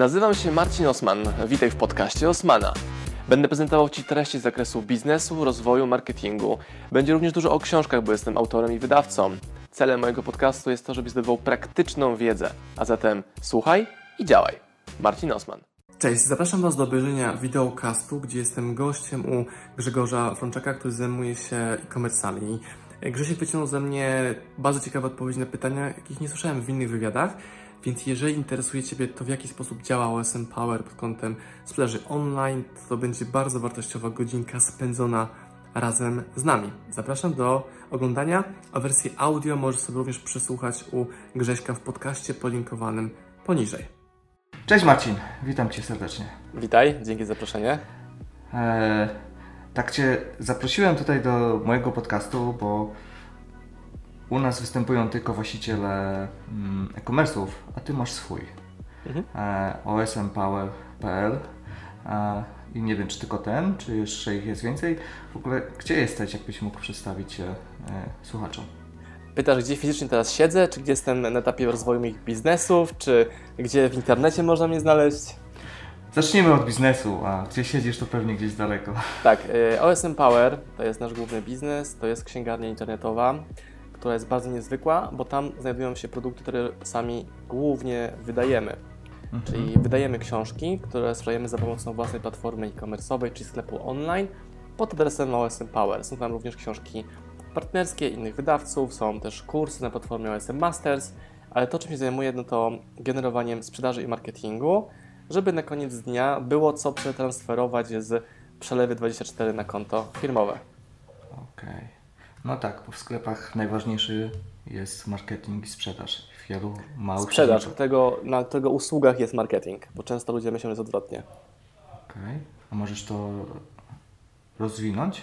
Nazywam się Marcin Osman. Witaj w podcaście Osmana. Będę prezentował Ci treści z zakresu biznesu, rozwoju, marketingu. Będzie również dużo o książkach, bo jestem autorem i wydawcą. Celem mojego podcastu jest to, żebyś zdobywał praktyczną wiedzę. A zatem słuchaj i działaj. Marcin Osman. Cześć, zapraszam Was do obejrzenia wideocastu, gdzie jestem gościem u Grzegorza Frączaka, który zajmuje się e-commerce'ami. Grzesiek wyciągnął ze mnie bardzo ciekawe odpowiedzi na pytania, jakich nie słyszałem w innych wywiadach. Więc jeżeli interesuje Ciebie to, w jaki sposób działa OSM Power pod kątem sprzedaży online, to będzie bardzo wartościowa godzinka spędzona razem z nami. Zapraszam do oglądania, a wersję audio możesz sobie również przesłuchać u Grześka w podcaście polinkowanym poniżej. Cześć Marcin, witam Cię serdecznie. Witaj, dzięki za zaproszenie. Eee, tak Cię zaprosiłem tutaj do mojego podcastu, bo u nas występują tylko właściciele mm, e-commerce'ów, a Ty masz swój. Mhm. E, osmpower.pl e, i nie wiem, czy tylko ten, czy jeszcze ich jest więcej. W ogóle, gdzie jesteś, jakbyś mógł przedstawić się e, słuchaczom? Pytasz, gdzie fizycznie teraz siedzę, czy gdzie jestem na etapie rozwoju moich biznesów, czy gdzie w internecie można mnie znaleźć? Zacznijmy od biznesu, a gdzie siedzisz, to pewnie gdzieś daleko. Tak, y, OSM Power to jest nasz główny biznes, to jest księgarnia internetowa która jest bardzo niezwykła, bo tam znajdują się produkty, które sami głównie wydajemy. Mhm. Czyli wydajemy książki, które sprzedajemy za pomocą własnej platformy e-commerce'owej, czyli sklepu online pod adresem OSM Power. Są tam również książki partnerskie innych wydawców, są też kursy na platformie OSM Masters, ale to, czym się zajmuję, no to generowaniem sprzedaży i marketingu, żeby na koniec dnia było co przetransferować z przelewy 24 na konto firmowe. Okej. Okay. No tak, bo w sklepach najważniejszy jest marketing i sprzedaż. W wielu małych... Sprzedaż, tego, na tego usługach jest marketing, bo często ludzie myślą, że jest odwrotnie. Okej, okay. a możesz to rozwinąć?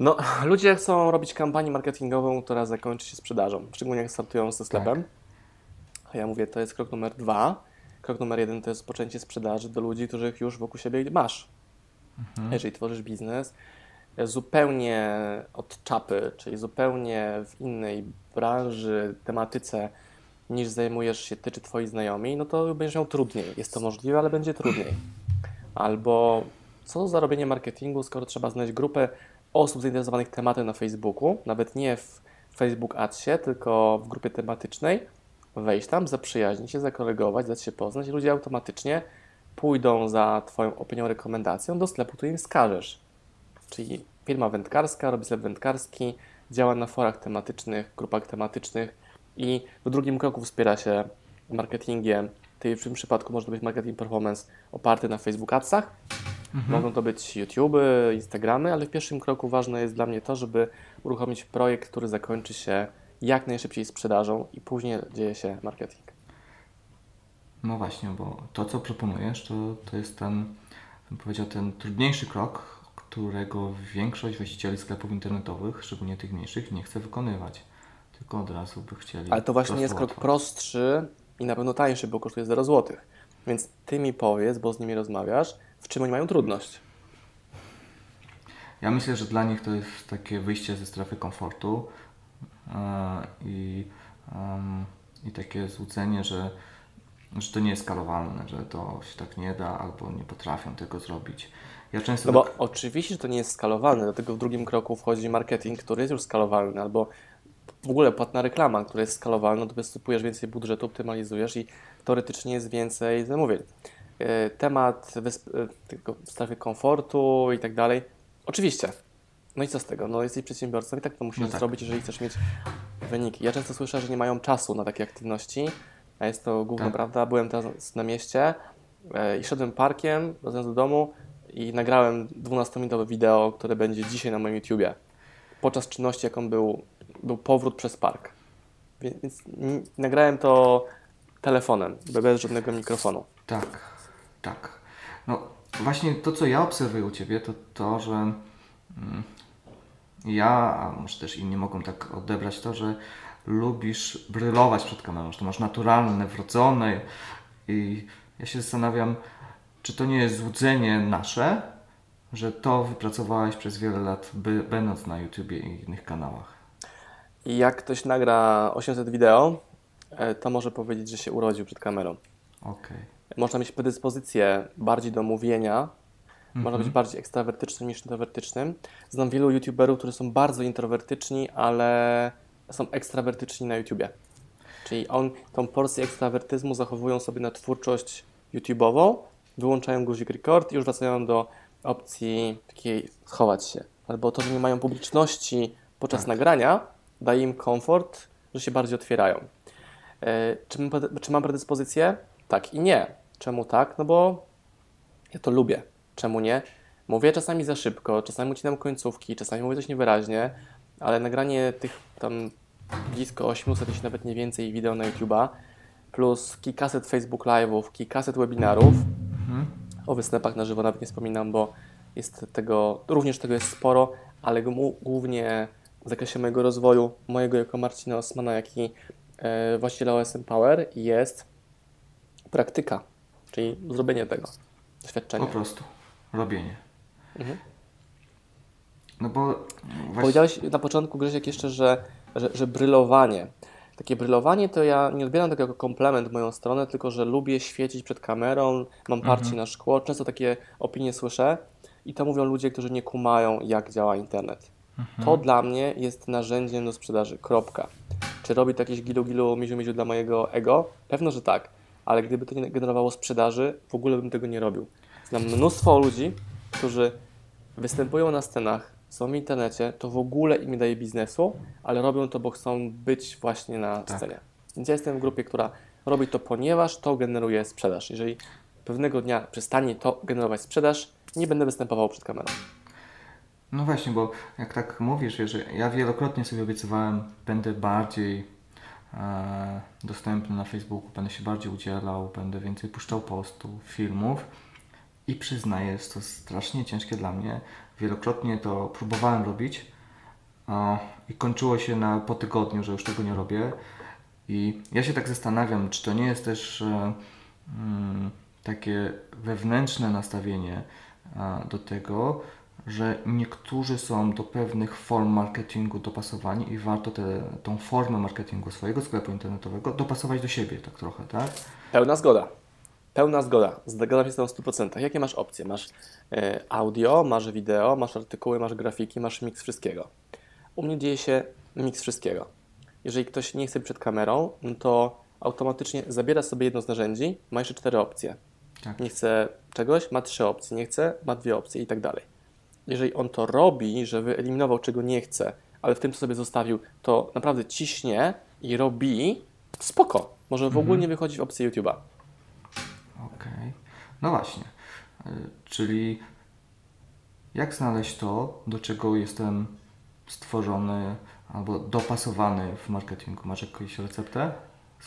No, ludzie chcą robić kampanię marketingową, która zakończy się sprzedażą, szczególnie jak startują ze sklepem. Tak. A ja mówię, to jest krok numer dwa. Krok numer jeden to jest rozpoczęcie sprzedaży do ludzi, których już wokół siebie masz. Mhm. Jeżeli tworzysz biznes, zupełnie od czapy, czyli zupełnie w innej branży, tematyce niż zajmujesz się ty czy twoi znajomi, no to będziesz miał trudniej. Jest to możliwe, ale będzie trudniej. Albo co za robienie marketingu, skoro trzeba znaleźć grupę osób zainteresowanych tematem na Facebooku, nawet nie w Facebook Adsie, tylko w grupie tematycznej, wejść tam, zaprzyjaźnić się, zakolegować, dać się poznać i ludzie automatycznie pójdą za Twoją opinią, rekomendacją do sklepu, który im wskażesz czyli firma wędkarska, robi sklep wędkarski, działa na forach tematycznych, grupach tematycznych i w drugim kroku wspiera się marketingiem. W tym przypadku może to być marketing performance oparty na Facebook Adsach. Mhm. Mogą to być YouTube, Instagramy, ale w pierwszym kroku ważne jest dla mnie to, żeby uruchomić projekt, który zakończy się jak najszybciej sprzedażą i później dzieje się marketing. No właśnie, bo to, co proponujesz, to, to jest ten, bym powiedział, ten trudniejszy krok, którego większość właścicieli sklepów internetowych, szczególnie tych mniejszych, nie chce wykonywać. Tylko od razu by chcieli. Ale to właśnie jest krok prostszy i na pewno tańszy, bo kosztuje 0 zł. Więc ty mi powiedz, bo z nimi rozmawiasz, w czym oni mają trudność. Ja myślę, że dla nich to jest takie wyjście ze strefy komfortu yy, i, i takie złudzenie, że, że to nie jest skalowalne, że to się tak nie da albo nie potrafią tego zrobić. Ja często no bo tak... oczywiście, że to nie jest skalowalne, dlatego w drugim kroku wchodzi marketing, który jest już skalowalny, albo w ogóle płatna reklama, która jest skalowalna, to występujesz więcej budżetu, optymalizujesz i teoretycznie jest więcej zamówień. E, temat e, strefy komfortu i tak dalej, oczywiście. No i co z tego? No jesteś przedsiębiorcą i tak to musisz no tak. zrobić, jeżeli chcesz mieć wyniki. Ja często słyszę, że nie mają czasu na takie aktywności, a jest to główna tak. prawda. Byłem teraz na mieście e, i szedłem parkiem, wracając do domu, i nagrałem 12-minutowe wideo, które będzie dzisiaj na moim YouTubie. Podczas czynności, jaką był, był powrót przez park. Więc nagrałem to telefonem, bez żadnego mikrofonu. Tak, tak. No właśnie to, co ja obserwuję u Ciebie, to to, że mm, ja, a może też inni mogą tak odebrać to, że lubisz brylować przed kamerą, że to masz naturalne, wrodzone i ja się zastanawiam, czy to nie jest złudzenie nasze, że to wypracowałeś przez wiele lat, by, będąc na YouTubie i innych kanałach? Jak ktoś nagra 800 wideo, e, to może powiedzieć, że się urodził przed kamerą. Okej. Można mieć predyspozycję bardziej do mówienia, można być bardziej ekstrawertycznym niż introwertycznym. Znam wielu youtuberów, którzy są bardzo introwertyczni, ale są ekstrawertyczni na YouTubie. Czyli on tą porcję ekstrawertyzmu zachowują sobie na twórczość YouTube'ową, wyłączają guzik record i już wracają do opcji takiej schować się. Albo to, że nie mają publiczności podczas Tak. nagrania, daje im komfort, że się bardziej otwierają. E, Czy, czy mam predyspozycję? Tak i nie. Czemu tak? No bo ja to lubię. Czemu nie? Mówię czasami za szybko, czasami ucinam końcówki, czasami mówię coś niewyraźnie, ale nagranie tych tam blisko 800, jeśli nawet nie więcej wideo na YouTube'a, plus kilkaset Facebook Live'ów, kilkaset webinarów, o występach na żywo nawet nie wspominam, bo jest tego, również tego jest sporo, ale głównie w zakresie mojego rozwoju, mojego jako Marcina Osmana, jak i e, właściciela OSM Power jest praktyka, czyli zrobienie tego doświadczenia. Po prostu robienie. Mhm. No bo właśnie, Powiedziałeś na początku, Grzesiek, jeszcze, że, że, że brylowanie. Takie brylowanie to ja nie odbieram tego jako komplement w moją stronę, tylko że lubię świecić przed kamerą, mam parcie na szkło. Często takie opinie słyszę i to mówią ludzie, którzy nie kumają, jak działa internet. To dla mnie jest narzędziem do sprzedaży. Kropka. Czy robi to jakieś gilu gilu, miziu miziu dla mojego ego? Pewno, że tak. Ale gdyby to nie generowało sprzedaży, w ogóle bym tego nie robił. Znam mnóstwo ludzi, którzy występują na scenach, są w internecie, to w ogóle im nie daje biznesu, ale robią to, bo chcą być właśnie na Tak. scenie. Więc ja jestem w grupie, która robi to, ponieważ to generuje sprzedaż. Jeżeli pewnego dnia przestanie to generować sprzedaż, nie będę występował przed kamerą. no właśnie, bo jak tak mówisz, że ja wielokrotnie sobie obiecywałem, będę bardziej e, dostępny na Facebooku, będę się bardziej udzielał, będę więcej puszczał postów, filmów i przyznaję, jest to strasznie ciężkie dla mnie. Wielokrotnie to próbowałem robić i kończyło się na, po tygodniu, że już tego nie robię. I ja się tak zastanawiam, czy to nie jest też e, mm, takie wewnętrzne nastawienie do tego, że niektórzy są do pewnych form marketingu dopasowani i warto tą formę marketingu swojego sklepu internetowego dopasować do siebie, tak trochę, tak? Pełna zgoda. Pełna zgoda. Zgadzam się z tą w 100%. Jakie masz opcje? Masz e, audio, masz wideo, masz artykuły, masz grafiki, masz miks wszystkiego. U mnie dzieje się miks wszystkiego. Jeżeli ktoś nie chce przed kamerą, no to automatycznie zabiera sobie jedno z narzędzi, ma jeszcze cztery opcje. Tak. Nie chce czegoś, ma trzy opcje, nie chce, ma dwie opcje i tak dalej. Jeżeli on to robi, że wyeliminował czego nie chce, ale w tym, co sobie zostawił, to naprawdę ciśnie i robi, spoko. Może w ogóle nie wychodzi w opcję YouTube'a. No właśnie. Y, Czyli jak znaleźć to, do czego jestem stworzony albo dopasowany w marketingu? Masz jakąś receptę?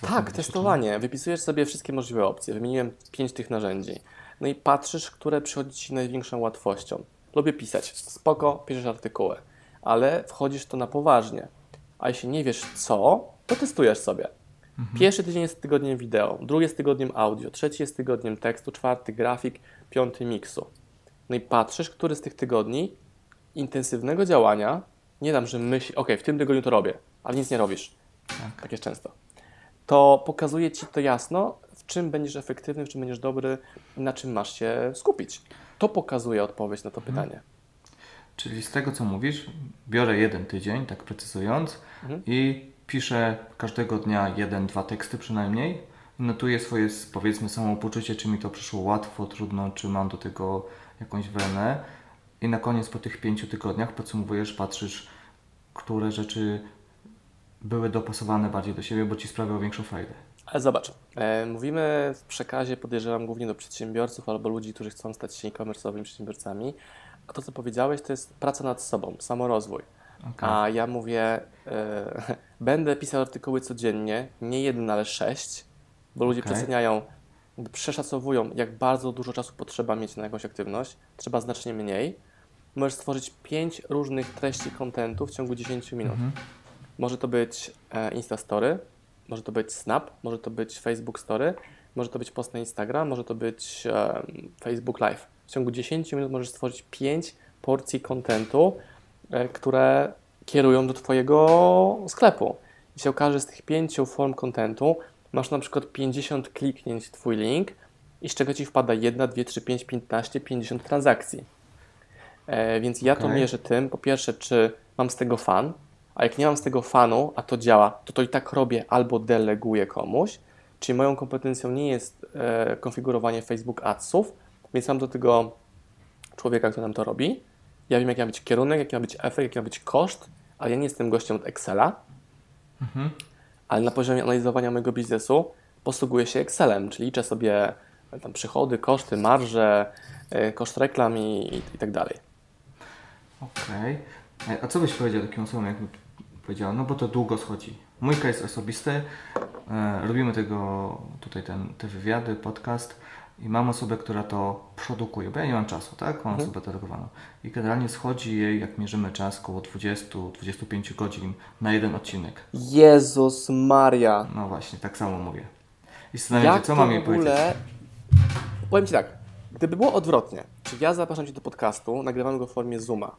Tak, testowanie. Wypisujesz sobie wszystkie możliwe opcje. Wymieniłem pięć tych narzędzi. No i patrzysz, które przychodzi Ci największą łatwością. Lubię pisać. Spoko, piszesz artykuły. Ale wchodzisz to na poważnie. A jeśli nie wiesz co, to testujesz sobie. Pierwszy tydzień jest tygodniem wideo, drugi jest tygodniem audio, trzeci jest tygodniem tekstu, czwarty grafik, piąty miksu. No i patrzysz, który z tych tygodni intensywnego działania, nie dam, że myśli, ok, w tym tygodniu to robię, ale nic nie robisz. Tak. Tak jest często. To pokazuje Ci to jasno, w czym będziesz efektywny, w czym będziesz dobry, na czym masz się skupić. To pokazuje odpowiedź na to pytanie. Czyli z tego, co mówisz, biorę jeden tydzień, tak precyzując, Mhm. i piszę każdego dnia jeden, dwa teksty przynajmniej. Notuję swoje, powiedzmy, samopoczucie, czy mi to przyszło łatwo, trudno, czy mam do tego jakąś wenę. I na koniec, po tych pięciu tygodniach, podsumowujesz, patrzysz, które rzeczy były dopasowane bardziej do siebie, bo ci sprawiały większą frajdę. Ale zobacz, e, mówimy w przekazie, podejrzewam, głównie do przedsiębiorców albo ludzi, którzy chcą stać się e-commerce'owymi przedsiębiorcami. A to, co powiedziałeś, to jest praca nad sobą, samorozwój. Okej. A ja mówię, e, będę pisał artykuły codziennie, nie jeden, ale sześć, bo ludzie Okej. przeceniają, przeszacowują, jak bardzo dużo czasu potrzeba mieć na jakąś aktywność. Trzeba znacznie mniej. Możesz stworzyć pięć różnych treści kontentu w ciągu 10 minut. Mhm. Może to być e, Insta Story, może to być Snap, może to być Facebook Story, może to być post na Instagram, może to być e, Facebook Live. W ciągu 10 minut możesz stworzyć 5 porcji kontentu, które kierują do Twojego sklepu. I się okaże, że z tych 5 form kontentu masz na przykład 50 kliknięć w Twój link i z czego ci wpada 1, 2, 3, 5, 15, 50 transakcji. E, więc ja to Okej. mierzę tym, po pierwsze, czy mam z tego fan, a jak nie mam z tego fanu, a to działa, to to i tak robię albo deleguję komuś, czyli moją kompetencją nie jest e, konfigurowanie Facebook Adsów, więc mam do tego człowieka, który nam to robi. Ja wiem, jaki ma być kierunek, jaki ma być efekt, jaki ma być koszt, ale ja nie jestem gościem od Excela, ale na poziomie analizowania mojego biznesu posługuję się Excelem, czyli liczę sobie e, tam przychody, koszty, marże, e, koszt reklam i, i, i tak dalej. Okej. E, A co byś powiedział takim osobom, jakby powiedziała, no bo to długo schodzi. Mój case osobisty, e, robimy tego, tutaj ten, te wywiady, podcast i mam osobę, która to produkuje, bo ja nie mam czasu, tak? Mam osobę delegowaną. I generalnie schodzi jej, jak mierzymy czas, około 20-25 godzin na jeden odcinek. Jezus Maria! No właśnie, tak samo mówię. I zastanawiam się, co mam jej powiedzieć. ogóle... Powiem Ci tak, gdyby było odwrotnie, czyli ja zapraszam Cię do podcastu, nagrywam go w formie Zooma,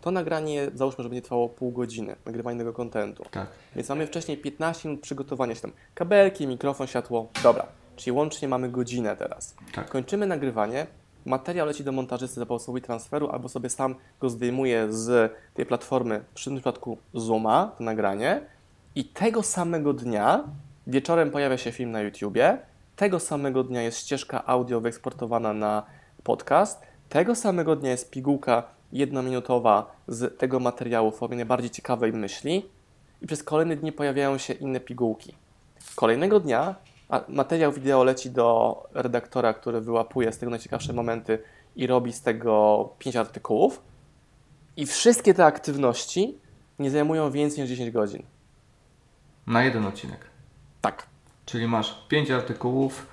to nagranie, załóżmy, że będzie trwało pół godziny, nagrywanie tego kontentu. Tak. Więc mamy wcześniej 15 minut przygotowania się tam. Kabelki, mikrofon, światło. Dobra. Czyli łącznie mamy godzinę teraz. Tak. Kończymy nagrywanie. Materiał leci do montażysty za pomocą transferu, albo sobie sam go zdejmuję z tej platformy, w tym przypadku Zooma, to nagranie. I tego samego dnia, wieczorem pojawia się film na YouTubie. Tego samego dnia jest ścieżka audio wyeksportowana na podcast. Tego samego dnia jest pigułka jednominutowa z tego materiału w formie najbardziej ciekawej myśli i przez kolejne dni pojawiają się inne pigułki. Kolejnego dnia a materiał wideo leci do redaktora, który wyłapuje z tego najciekawsze momenty i robi z tego 5 artykułów. I wszystkie te aktywności nie zajmują więcej niż 10 godzin. Na jeden odcinek. Tak, Czyli masz pięć artykułów,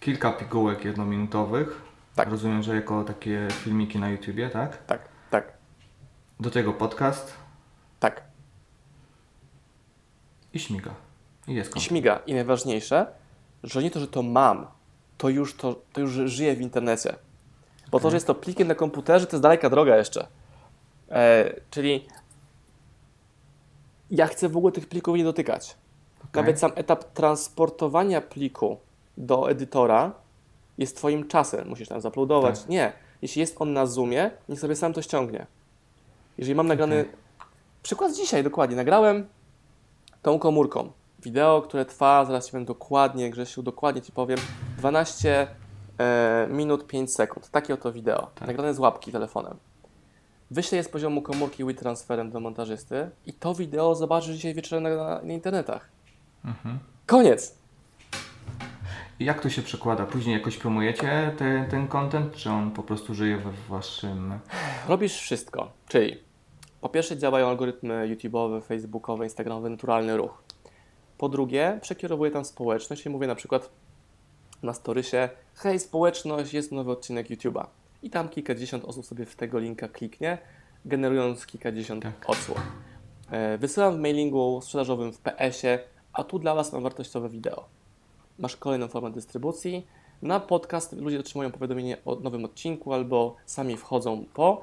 kilka pigułek jednominutowych. Tak. Rozumiem, że jako takie filmiki na YouTubie, tak? tak, tak, Do tego podcast tak. i śmiga. I jest I kontent. śmiga. I najważniejsze, że nie to, że to mam, to już, to, to już żyje w internecie. Bo to, że jest to plikiem na komputerze, to jest daleka droga jeszcze. E, czyli ja chcę w ogóle tych plików nie dotykać. Nawet sam etap transportowania pliku do edytora jest Twoim czasem. Musisz tam zaploadować. Tak. Nie. Jeśli jest on na Zoomie, niech sobie sam to ściągnie. Jeżeli mam nagrany... Okej. Przykład dzisiaj, dokładnie. Nagrałem tą komórką. Wideo, które trwa, zaraz Ci powiem dokładnie, Grzesiu, dokładnie Ci powiem, 12 e, minut 5 sekund. Takie oto wideo. Tak. Nagrane z łapki telefonem. Wyślę je z poziomu komórki WeTransferem do montażysty i to wideo zobaczysz dzisiaj wieczorem na, na, na internetach. Mhm. Koniec! Jak to się przekłada? Później jakoś promujecie te, ten content, czy on po prostu żyje we waszym... Robisz wszystko, czyli po pierwsze działają algorytmy YouTube'owe, Facebookowe, Instagramowe, naturalny ruch. Po drugie, przekierowuję tam społeczność i mówię na przykład na storysie, hej społeczność, jest nowy odcinek YouTube'a. I tam kilkadziesiąt osób sobie w tego linka kliknie, generując kilkadziesiąt Tak. odsłon. E, Wysyłam w mailingu sprzedażowym w PS-ie, a tu dla Was mam wartościowe wideo. Masz kolejną formę dystrybucji. Na podcast ludzie otrzymują powiadomienie o nowym odcinku albo sami wchodzą po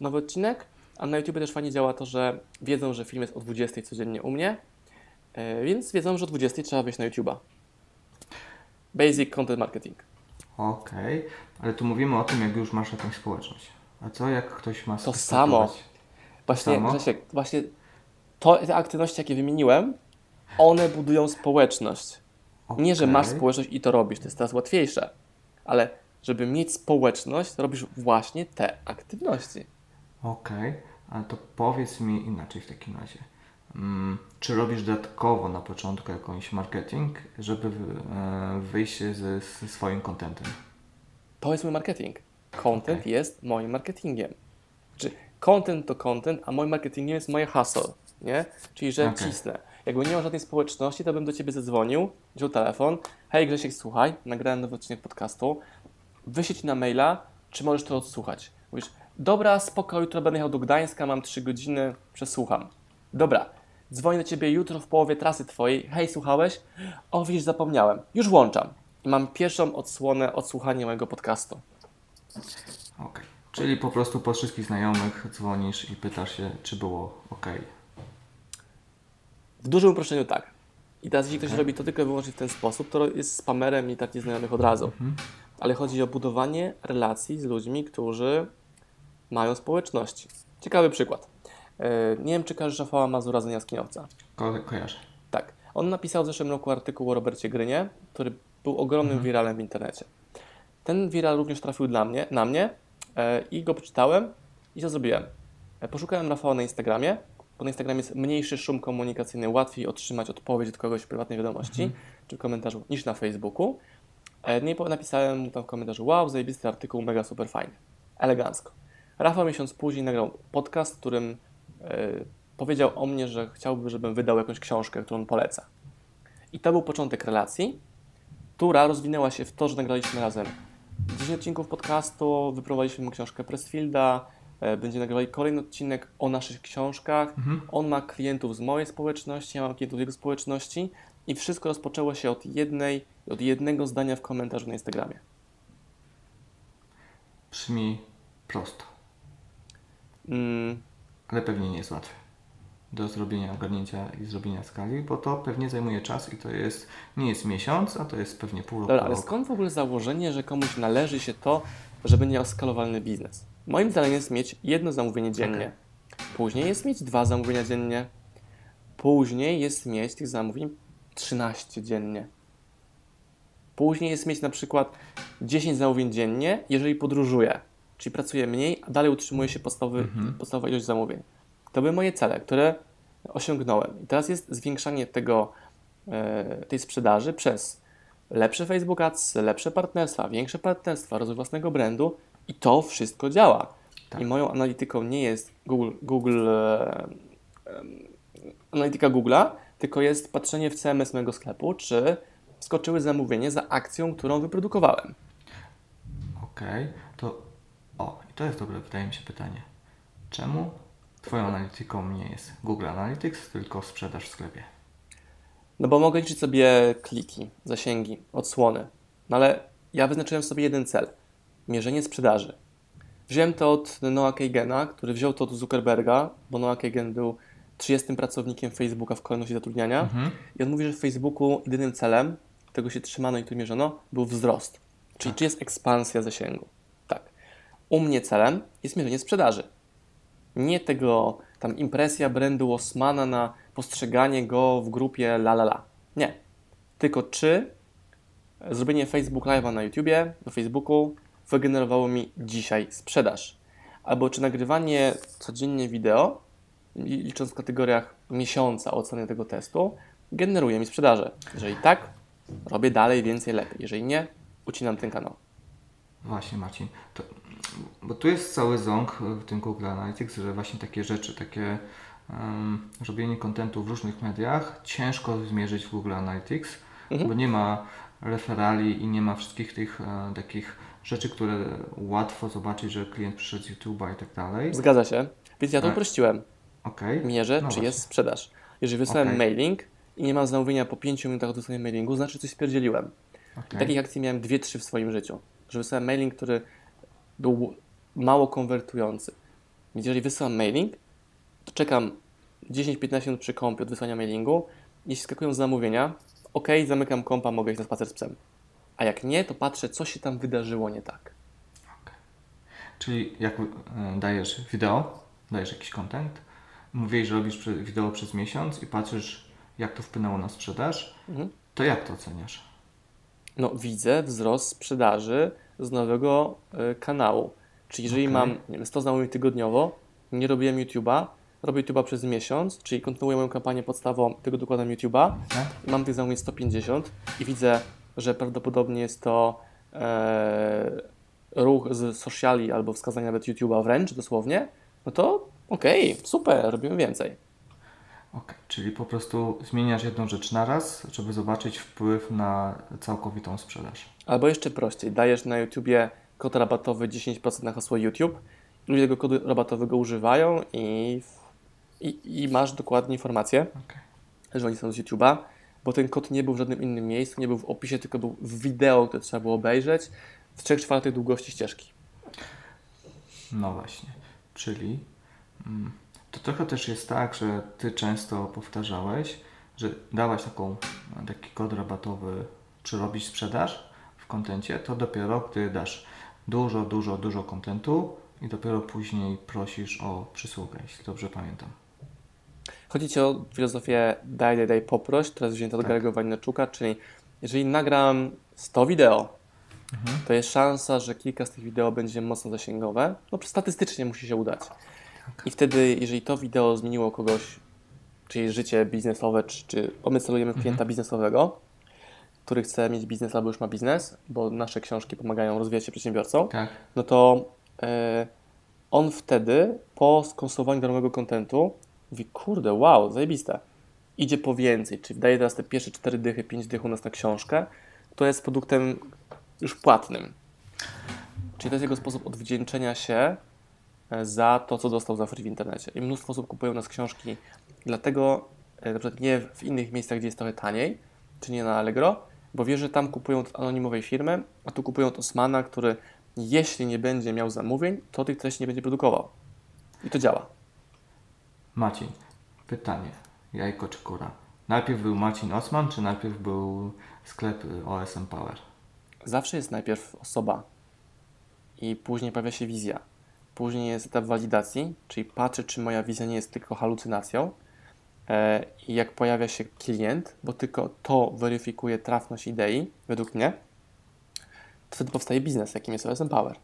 nowy odcinek, a na YouTube też fajnie działa to, że wiedzą, że film jest o 20 codziennie u mnie, więc wiedzą, że o 20 trzeba wejść na YouTube'a. Basic Content Marketing. Okej, ale tu mówimy o tym, jak już masz jakąś społeczność. A co jak ktoś ma To samo. Właśnie, Samo? Grzesiek, właśnie to, te aktywności, jakie wymieniłem, one budują społeczność. Nie, że masz społeczność i to robisz, to jest teraz łatwiejsze, ale żeby mieć społeczność, to robisz właśnie te aktywności. Okej, ale to powiedz mi inaczej w takim razie. Mm, czy robisz dodatkowo na początku jakąś marketing, żeby e, wyjść ze, ze swoim contentem? To jest mój marketing. Content Okej. jest moim marketingiem. Czy content to content, a moim marketingiem jest moje hustle, nie? Czyli, że Okej. cisnę. Jakby nie ma żadnej społeczności, to bym do Ciebie zadzwonił, wziął telefon, hej Grzesiek, słuchaj, nagrałem nowy odcinek podcastu, wyślij Ci na maila, czy możesz to odsłuchać. Mówisz, dobra, spoko, jutro będę jechał do Gdańska, mam 3 godziny, przesłucham. Dobra, dzwonię do Ciebie jutro w połowie trasy Twojej, hej, słuchałeś? O, widzisz, zapomniałem. Już włączam. I mam pierwszą odsłonę odsłuchania mojego podcastu. Okej. Czyli po prostu po wszystkich znajomych dzwonisz i pytasz się, czy było ok. W dużym uproszczeniu tak. I teraz jeśli ktoś Okej. robi to tylko i wyłącznie w ten sposób, to jest spamerem i tak nieznajomych od razu. Mhm. ale chodzi o budowanie relacji z ludźmi, którzy mają społeczności. Ciekawy przykład. E, Nie wiem, czy kojarzysz Rafała Mazura z Jaskiniowca. Ko- kojarzę. Tak. On napisał w zeszłym roku artykuł o Robercie Grynie, który był ogromnym wiralem w internecie. Ten viral również trafił dla mnie, na mnie e, i go przeczytałem i co zrobiłem? E, poszukałem Rafała na Instagramie, bo na Instagramie jest mniejszy szum komunikacyjny, łatwiej otrzymać odpowiedź od kogoś w prywatnej wiadomości czy w komentarzu niż na Facebooku. E, no i po- napisałem mu tam w komentarzu, wow, zajebisty artykuł, mega super fajny. Elegancko. Rafał miesiąc później nagrał podcast, w którym powiedział o mnie, że chciałby, żebym wydał jakąś książkę, którą poleca. I to był początek relacji, która rozwinęła się w to, że nagraliśmy razem 10 odcinków podcastu, wyprowadziliśmy mu książkę Pressfielda, e, będziemy nagrywali kolejny odcinek o naszych książkach. On ma klientów z mojej społeczności, ja mam klientów z jego społeczności i wszystko rozpoczęło się od jednej, od jednego zdania w komentarzu na Instagramie. Brzmi prosto, Mm, ale pewnie nie jest łatwe do zrobienia, ogarnięcia i zrobienia skali, bo to pewnie zajmuje czas i to jest, nie jest miesiąc, a to jest pewnie pół roku. Dobra, ale skąd w ogóle założenie, że komuś należy się to, że będzie miał skalowalny biznes? Moim zadaniem jest mieć jedno zamówienie dziennie. Później jest mieć dwa zamówienia dziennie. Później jest mieć tych zamówień 13 dziennie. Później jest mieć na przykład 10 zamówień dziennie, jeżeli podróżuję, czyli pracuję mniej, a dalej utrzymuje się podstawowy, podstawowa ilość zamówień. To były moje cele, które osiągnąłem. I teraz jest zwiększanie tego, e, tej sprzedaży przez lepsze Facebook Ads, lepsze partnerstwa, większe partnerstwa, rozwój własnego brandu i to wszystko działa. Tak. I moją analityką nie jest Google, Google e, analityka Google'a, tylko jest patrzenie w CMS mojego sklepu, czy skoczyły zamówienie za akcją, którą wyprodukowałem. Okej, to o, i to jest dobre, wydaje mi się, pytanie. Czemu Twoją analityką nie jest Google Analytics, tylko sprzedaż w sklepie? No bo mogę liczyć sobie kliki, zasięgi, odsłony. No ale ja wyznaczyłem sobie jeden cel. Mierzenie sprzedaży. Wziąłem to od Noah Kagena, który wziął to od Zuckerberga, bo Noah Kagan był 30 pracownikiem Facebooka w kolejności zatrudniania. I on mówi, że w Facebooku jedynym celem, tego się trzymano i który mierzono, był wzrost. Czyli czy jest ekspansja zasięgu. U mnie celem jest mierzenie sprzedaży. Nie tego, tam impresja brandu Osmana na postrzeganie go w grupie la la la. Nie. Tylko czy zrobienie Facebook Live'a na YouTubie, na Facebooku wygenerowało mi dzisiaj sprzedaż. Albo czy nagrywanie codziennie wideo, li- licząc w kategoriach miesiąca oceny tego testu, generuje mi sprzedażę. Jeżeli tak, robię dalej, więcej, lepiej. Jeżeli nie, ucinam ten kanał. Właśnie Marcin, to, bo tu jest cały ząg w tym Google Analytics, że właśnie takie rzeczy, takie um, robienie kontentu w różnych mediach ciężko zmierzyć w Google Analytics, Mhm. bo nie ma referali i nie ma wszystkich tych e, takich rzeczy, które łatwo zobaczyć, że klient przyszedł z YouTube'a i tak dalej. Zgadza się. Więc ja to Tak. uprościłem. Okej. Mierzę, No czy właśnie. jest sprzedaż. Jeżeli wysłałem Okej. mailing i nie mam zamówienia po 5 minutach od wysłania mailingu, znaczy coś spierdzieliłem. Okej. Takich akcji miałem dwie, trzy w swoim życiu. Że wysłałem mailing, który był mało konwertujący. Więc jeżeli wysyłam mailing, to czekam 10-15 minut przy kompie od wysłania mailingu. Jeśli skakują zamówienia, ok, zamykam kompa, mogę iść na spacer z psem. A jak nie, to patrzę, co się tam wydarzyło nie tak. Czyli jak e, dajesz wideo, dajesz jakiś content, mówisz, że robisz wideo przez miesiąc i patrzysz, jak to wpłynęło na sprzedaż, Mhm. to jak to oceniasz? No, widzę wzrost sprzedaży z nowego y, kanału. Czyli jeżeli Okej. mam nie wiem, 100 zamówień tygodniowo, nie robiłem YouTube'a, robię YouTube'a przez miesiąc, czyli kontynuuję moją kampanię podstawową, tego dokładam YouTube'a, Tak? i mam tych zamówień 150 i widzę, że prawdopodobnie jest to e, ruch z sociali albo wskazanie nawet YouTube'a wręcz dosłownie, no to okej, super, robimy więcej. Okej, czyli po prostu zmieniasz jedną rzecz naraz, żeby zobaczyć wpływ na całkowitą sprzedaż. Albo jeszcze prościej, dajesz na YouTubie kod rabatowy 10% na hasło YouTube, ludzie tego kodu rabatowego używają i, i, i masz dokładnie informację, Okej. że oni są z YouTube'a, bo ten kod nie był w żadnym innym miejscu, nie był w opisie, tylko był w wideo, które trzeba było obejrzeć w 3 czwartych długości ścieżki. No właśnie, czyli mm, to trochę też jest tak, że Ty często powtarzałeś, że dałaś taką, taki kod rabatowy, czy robić sprzedaż w kontencie, to dopiero gdy dasz dużo, dużo, dużo kontentu i dopiero później prosisz o przysługę, jeśli dobrze pamiętam. Chodzi Ci o filozofię daj, daj, daj, poproś, teraz wzięta od Tak. Garego Wajnaczuka, czyli jeżeli nagram 100 wideo, to jest szansa, że kilka z tych wideo będzie mocno zasięgowe. No statystycznie musi się udać. I wtedy, jeżeli to wideo zmieniło kogoś, czyli życie biznesowe, czy, czy my celujemy w klienta biznesowego, który chce mieć biznes albo już ma biznes, bo nasze książki pomagają rozwijać się przedsiębiorcom, Tak? no to e, on wtedy po skonsumowaniu darmowego kontentu mówi, kurde, wow, zajebiste. Idzie po więcej, czyli daje teraz te pierwsze 4 dychy, 5 dych u nas na książkę, to jest produktem już płatnym. Czyli to jest jego sposób odwdzięczenia się za to, co dostał za free w internecie. I mnóstwo osób kupują u nas książki, dlatego e, na przykład nie w innych miejscach, gdzie jest trochę taniej, czy nie na Allegro, bo wie, że tam kupują od anonimowej firmy, a tu kupują od Osmana, który jeśli nie będzie miał zamówień, to tych treści nie będzie produkował. I to działa. Maciej, pytanie. Jajko czy kura? Najpierw był Marcin Osman, czy najpierw był sklep y, OSM Power? Zawsze jest najpierw osoba i później pojawia się wizja. Później jest etap walidacji, czyli patrzę, czy moja wizja nie jest tylko halucynacją. E, I jak pojawia się klient, bo tylko to weryfikuje trafność idei, według mnie, to wtedy powstaje biznes, jakim jest OSM Power.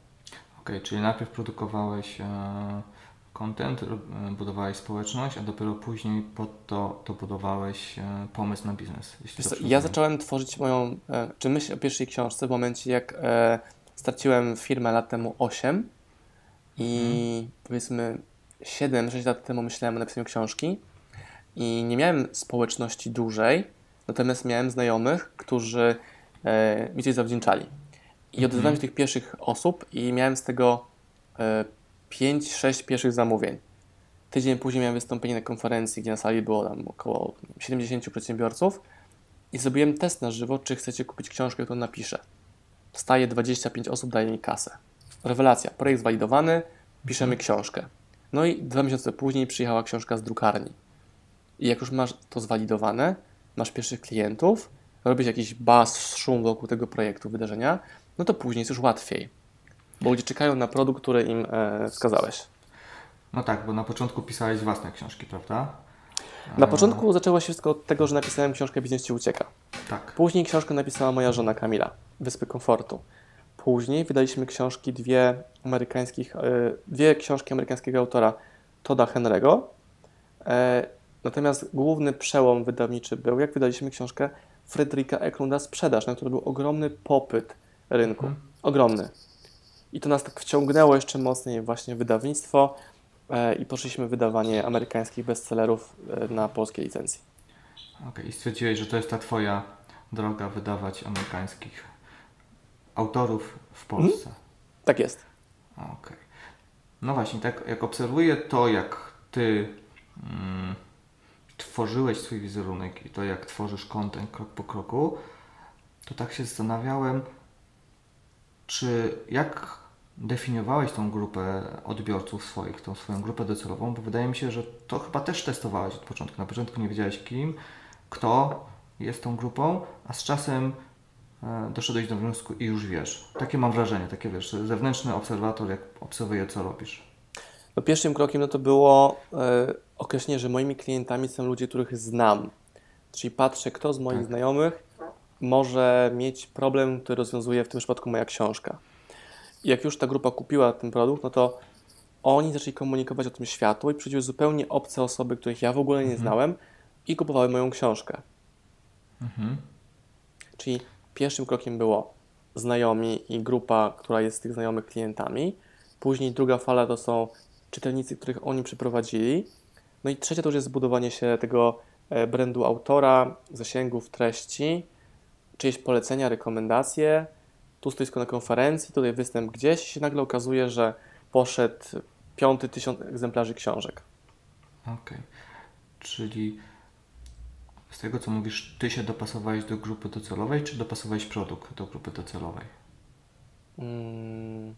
Okej, czyli najpierw produkowałeś e, content, e, budowałeś społeczność, a dopiero później pod to, to budowałeś e, pomysł na biznes. Co, ja zacząłem tworzyć moją, e, czy myśl o pierwszej książce w momencie, jak straciłem firmę lat temu 8 i powiedzmy 7-6 lat temu myślałem o napisaniu książki i nie miałem społeczności dużej, natomiast miałem znajomych, którzy e, mi coś zawdzięczali. I odezwałem się do tych pierwszych osób i miałem z tego e, 5-6 pierwszych zamówień. Tydzień później miałem wystąpienie na konferencji, gdzie na sali było tam około 70 przedsiębiorców i zrobiłem test na żywo, czy chcecie kupić książkę, którą napiszę. Wstaje 25 osób, daje mi kasę. Rewelacja, projekt zwalidowany, piszemy książkę. No i dwa miesiące później przyjechała książka z drukarni. I jak już masz to zwalidowane, masz pierwszych klientów, robisz jakiś buzz, szum wokół tego projektu, wydarzenia, no to później jest już łatwiej. Bo ludzie czekają na produkt, który im e, wskazałeś. No tak, bo na początku pisałeś własne książki, prawda? Na początku zaczęło się wszystko od tego, że napisałem książkę Biznes Ci Ucieka. Tak. Później książkę napisała moja żona Kamila, Wyspy Komfortu. Później wydaliśmy książki dwie amerykańskich, e, dwie książki amerykańskiego autora Toda Henry'ego. E, Natomiast główny przełom wydawniczy był, jak wydaliśmy książkę Fryderyka Eklunda Sprzedaż, na który był ogromny popyt rynku. Ogromny. I to nas tak wciągnęło jeszcze mocniej właśnie w wydawnictwo e, i poszliśmy w wydawanie amerykańskich bestsellerów na polskiej licencji. Okej, i stwierdziłeś, że to jest ta Twoja droga wydawać amerykańskich autorów w Polsce. Tak jest. Okej. No właśnie, tak jak obserwuję to, jak Ty mm, tworzyłeś swój wizerunek i to, jak tworzysz content krok po kroku, to tak się zastanawiałem, czy jak definiowałeś tą grupę odbiorców swoich, tą swoją grupę docelową, bo wydaje mi się, że to chyba też testowałeś od początku. Na początku nie wiedziałeś kim, kto jest tą grupą, a z czasem doszedłeś do wniosku i już wiesz. Takie mam wrażenie, takie wiesz, zewnętrzny obserwator, jak obserwuje, co robisz. No pierwszym krokiem no to było e, określenie, że moimi klientami są ludzie, których znam. Czyli patrzę, kto z moich Tak. znajomych może mieć problem, który rozwiązuje w tym przypadku moja książka. I jak już ta grupa kupiła ten produkt, no to oni zaczęli komunikować o tym światu i przychodziły zupełnie obce osoby, których ja w ogóle nie znałem i kupowały moją książkę. Mhm. Czyli pierwszym krokiem było znajomi i grupa, która jest z tych znajomych klientami. Później druga fala to są czytelnicy, których oni przyprowadzili. No i trzecia to już jest zbudowanie się tego e, brandu autora, zasięgów, treści, czyjeś polecenia, rekomendacje. Tu stoisko na konferencji, tutaj występ gdzieś i się nagle okazuje, że poszedł piąty tysiąc egzemplarzy książek. Okej. Czyli z tego, co mówisz, Ty się dopasowałeś do grupy docelowej, czy dopasowałeś produkt do grupy docelowej? Mm,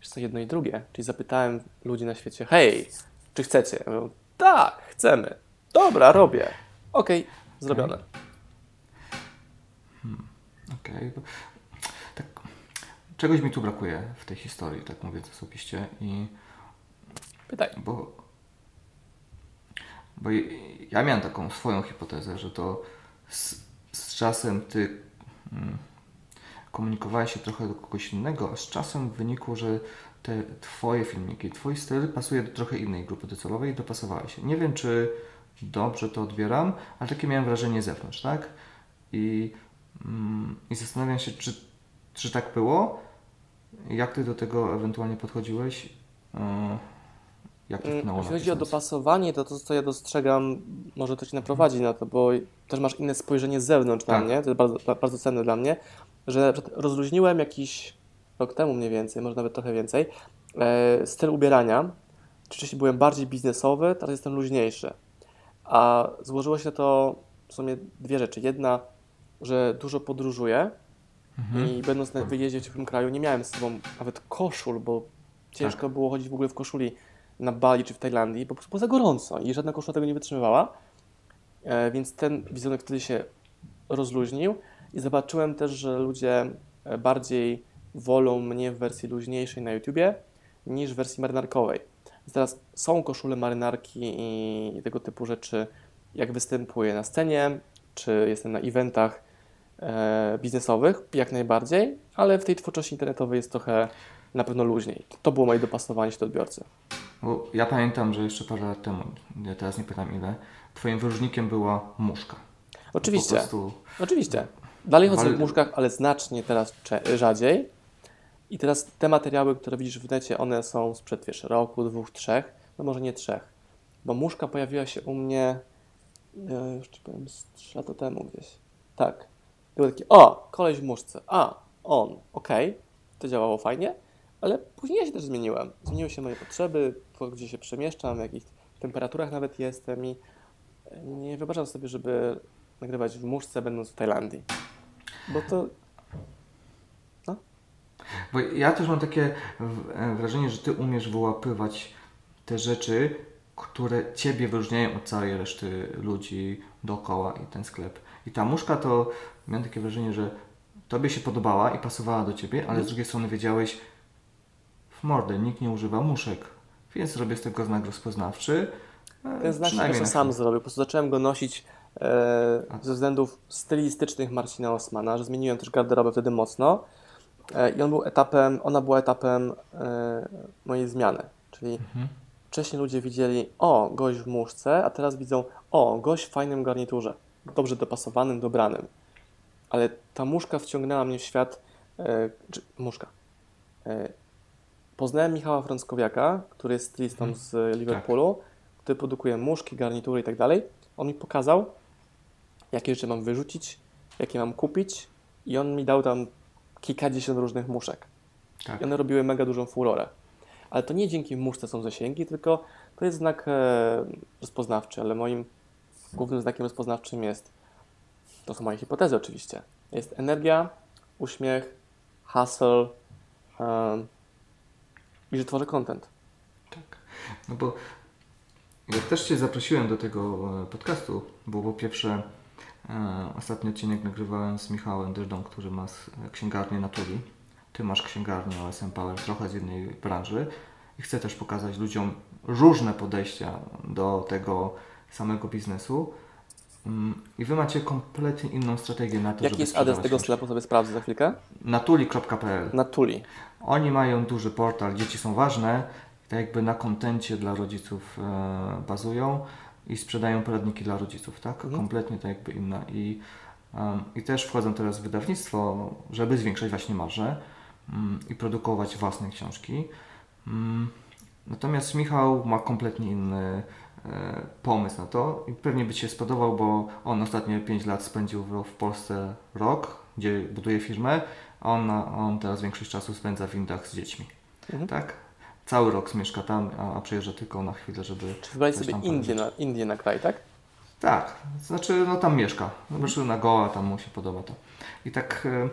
wiesz co, jedno i drugie. Czyli zapytałem ludzi na świecie, hej, czy chcecie? Mówią, tak, chcemy. Dobra, robię. Okej, zrobione. Okej. bo czegoś mi tu brakuje w tej historii, tak mówiąc osobiście. I Pytaj. bo, bo ja miałem taką swoją hipotezę, że to z, z czasem ty mm, komunikowałeś się trochę do kogoś innego, a z czasem wynikło, że te twoje filmiki, twój styl pasuje do trochę innej grupy docelowej i dopasowałeś się. Nie wiem, czy dobrze to odbieram, ale takie miałem wrażenie z zewnątrz, tak? I, mm, i zastanawiam się, czy, czy tak było? Jak ty do tego ewentualnie podchodziłeś? Yy, Wpłynęło Jeśli na chodzi o dopasowanie, to to, co ja dostrzegam, może to Cię naprowadzi na to, bo też masz inne spojrzenie z zewnątrz na Tak. mnie, to jest bardzo, ba- bardzo cenne dla mnie, że rozluźniłem jakiś rok temu mniej więcej, może nawet trochę więcej, e, styl ubierania. Wcześniej byłem bardziej biznesowy, teraz jestem luźniejszy. A złożyło się to w sumie dwie rzeczy. Jedna, że dużo podróżuję Mhm. i będąc na wyjeździe w ciepłym kraju, nie miałem z sobą nawet koszul, bo ciężko Tak. było chodzić w ogóle w koszuli na Bali czy w Tajlandii, po prostu było za gorąco i żadna koszula tego nie wytrzymywała. E, więc ten wizerunek wtedy się rozluźnił i zobaczyłem też, że ludzie e, bardziej wolą mnie w wersji luźniejszej na YouTubie niż w wersji marynarkowej. Więc teraz są koszule marynarki i tego typu rzeczy, jak występuję na scenie, czy jestem na eventach e, biznesowych, jak najbardziej, ale w tej twórczości internetowej jest trochę na pewno luźniej. To było moje dopasowanie się do odbiorcy. Bo ja pamiętam, że jeszcze parę lat temu, ja teraz nie pytam ile, twoim wyróżnikiem była muszka. Oczywiście, prostu oczywiście. Dalej chodzę Ale- w muszkach, ale znacznie teraz rzadziej. I teraz te materiały, które widzisz w necie, one są sprzed wiesz, roku, dwóch, trzech, no może nie trzech. Bo muszka pojawiła się u mnie, e, już powiem, z trzy lata temu gdzieś. Tak. Było takie, o, koleś w muszce, a, on, okej, to działało fajnie, ale później ja się też zmieniłem. Zmieniły się moje potrzeby, gdzie się przemieszczam, w jakich temperaturach nawet jestem i e, nie wyobrażam sobie, żeby nagrywać w muszce, będąc w Tajlandii. Bo to Bo ja też mam takie e, wrażenie, że ty umiesz wyłapywać te rzeczy, które ciebie wyróżniają od całej reszty ludzi dookoła i ten sklep. I ta muszka to miałem takie wrażenie, że tobie się podobała i pasowała do ciebie, ale z drugiej strony wiedziałeś mordę, nikt nie używa muszek, więc zrobię z tego znak rozpoznawczy. e, ten znak się sam zrobił. Po prostu zacząłem go nosić e, ze względów stylistycznych Marcina Osmana, że zmieniłem też garderobę wtedy mocno. E, I on był etapem, ona była etapem e, mojej zmiany. Czyli Mhm. wcześniej ludzie widzieli, o, gość w muszce, a teraz widzą, o, gość w fajnym garniturze, dobrze dopasowanym, dobranym. Ale ta muszka wciągnęła mnie w świat, e, czy muszka. Poznałem Michała Frąckowiaka, który jest stylistą Mhm. z Liverpoolu, który produkuje muszki, garnitury i tak dalej. On mi pokazał, jakie rzeczy mam wyrzucić, jakie mam kupić i on mi dał tam kilkadziesiąt różnych muszek. Tak. I one robiły mega dużą furorę. Ale to nie dzięki muszce są zasięgi, tylko to jest znak e, rozpoznawczy, ale moim głównym znakiem rozpoznawczym jest, to są moje hipotezy oczywiście, jest energia, uśmiech, hustle em, i że tworzę content. Tak. No bo ja też Cię zaprosiłem do tego e, podcastu, bo po pierwsze e, ostatni odcinek nagrywałem z Michałem Dyżdą, który ma księgarnię na Tuli. Ty masz księgarnię OSM Power, trochę z jednej branży i chcę też pokazać ludziom różne podejścia do tego samego biznesu. Mm, I Wy macie kompletnie inną strategię na to, Jaki żeby jest adres tego książki. sklepu, sobie sprawdzę za chwilkę. Natuli.pl Na Tuli. oni mają duży portal, dzieci są ważne, tak jakby na kontencie dla rodziców e, bazują i sprzedają poradniki dla rodziców, tak? Mhm. Kompletnie tak jakby inna. I, em, I też wchodzą teraz w wydawnictwo, żeby zwiększać właśnie marże mm, i produkować własne książki. Mm, Natomiast Michał ma kompletnie inny pomysł na to i pewnie by się spodobał, bo on ostatnie 5 lat spędził w, Polsce rok, gdzie buduje firmę, a on, on teraz większość czasu spędza w Indach z dziećmi. Mhm. Tak? Cały rok mieszka tam, a, a przyjeżdża tylko na chwilę, żeby. Czy wybrać coś sobie Indię na, Indię na kraj, tak? Tak, znaczy, no tam mieszka. Zobaczył na Goa, tam mu się podoba to. I tak, e,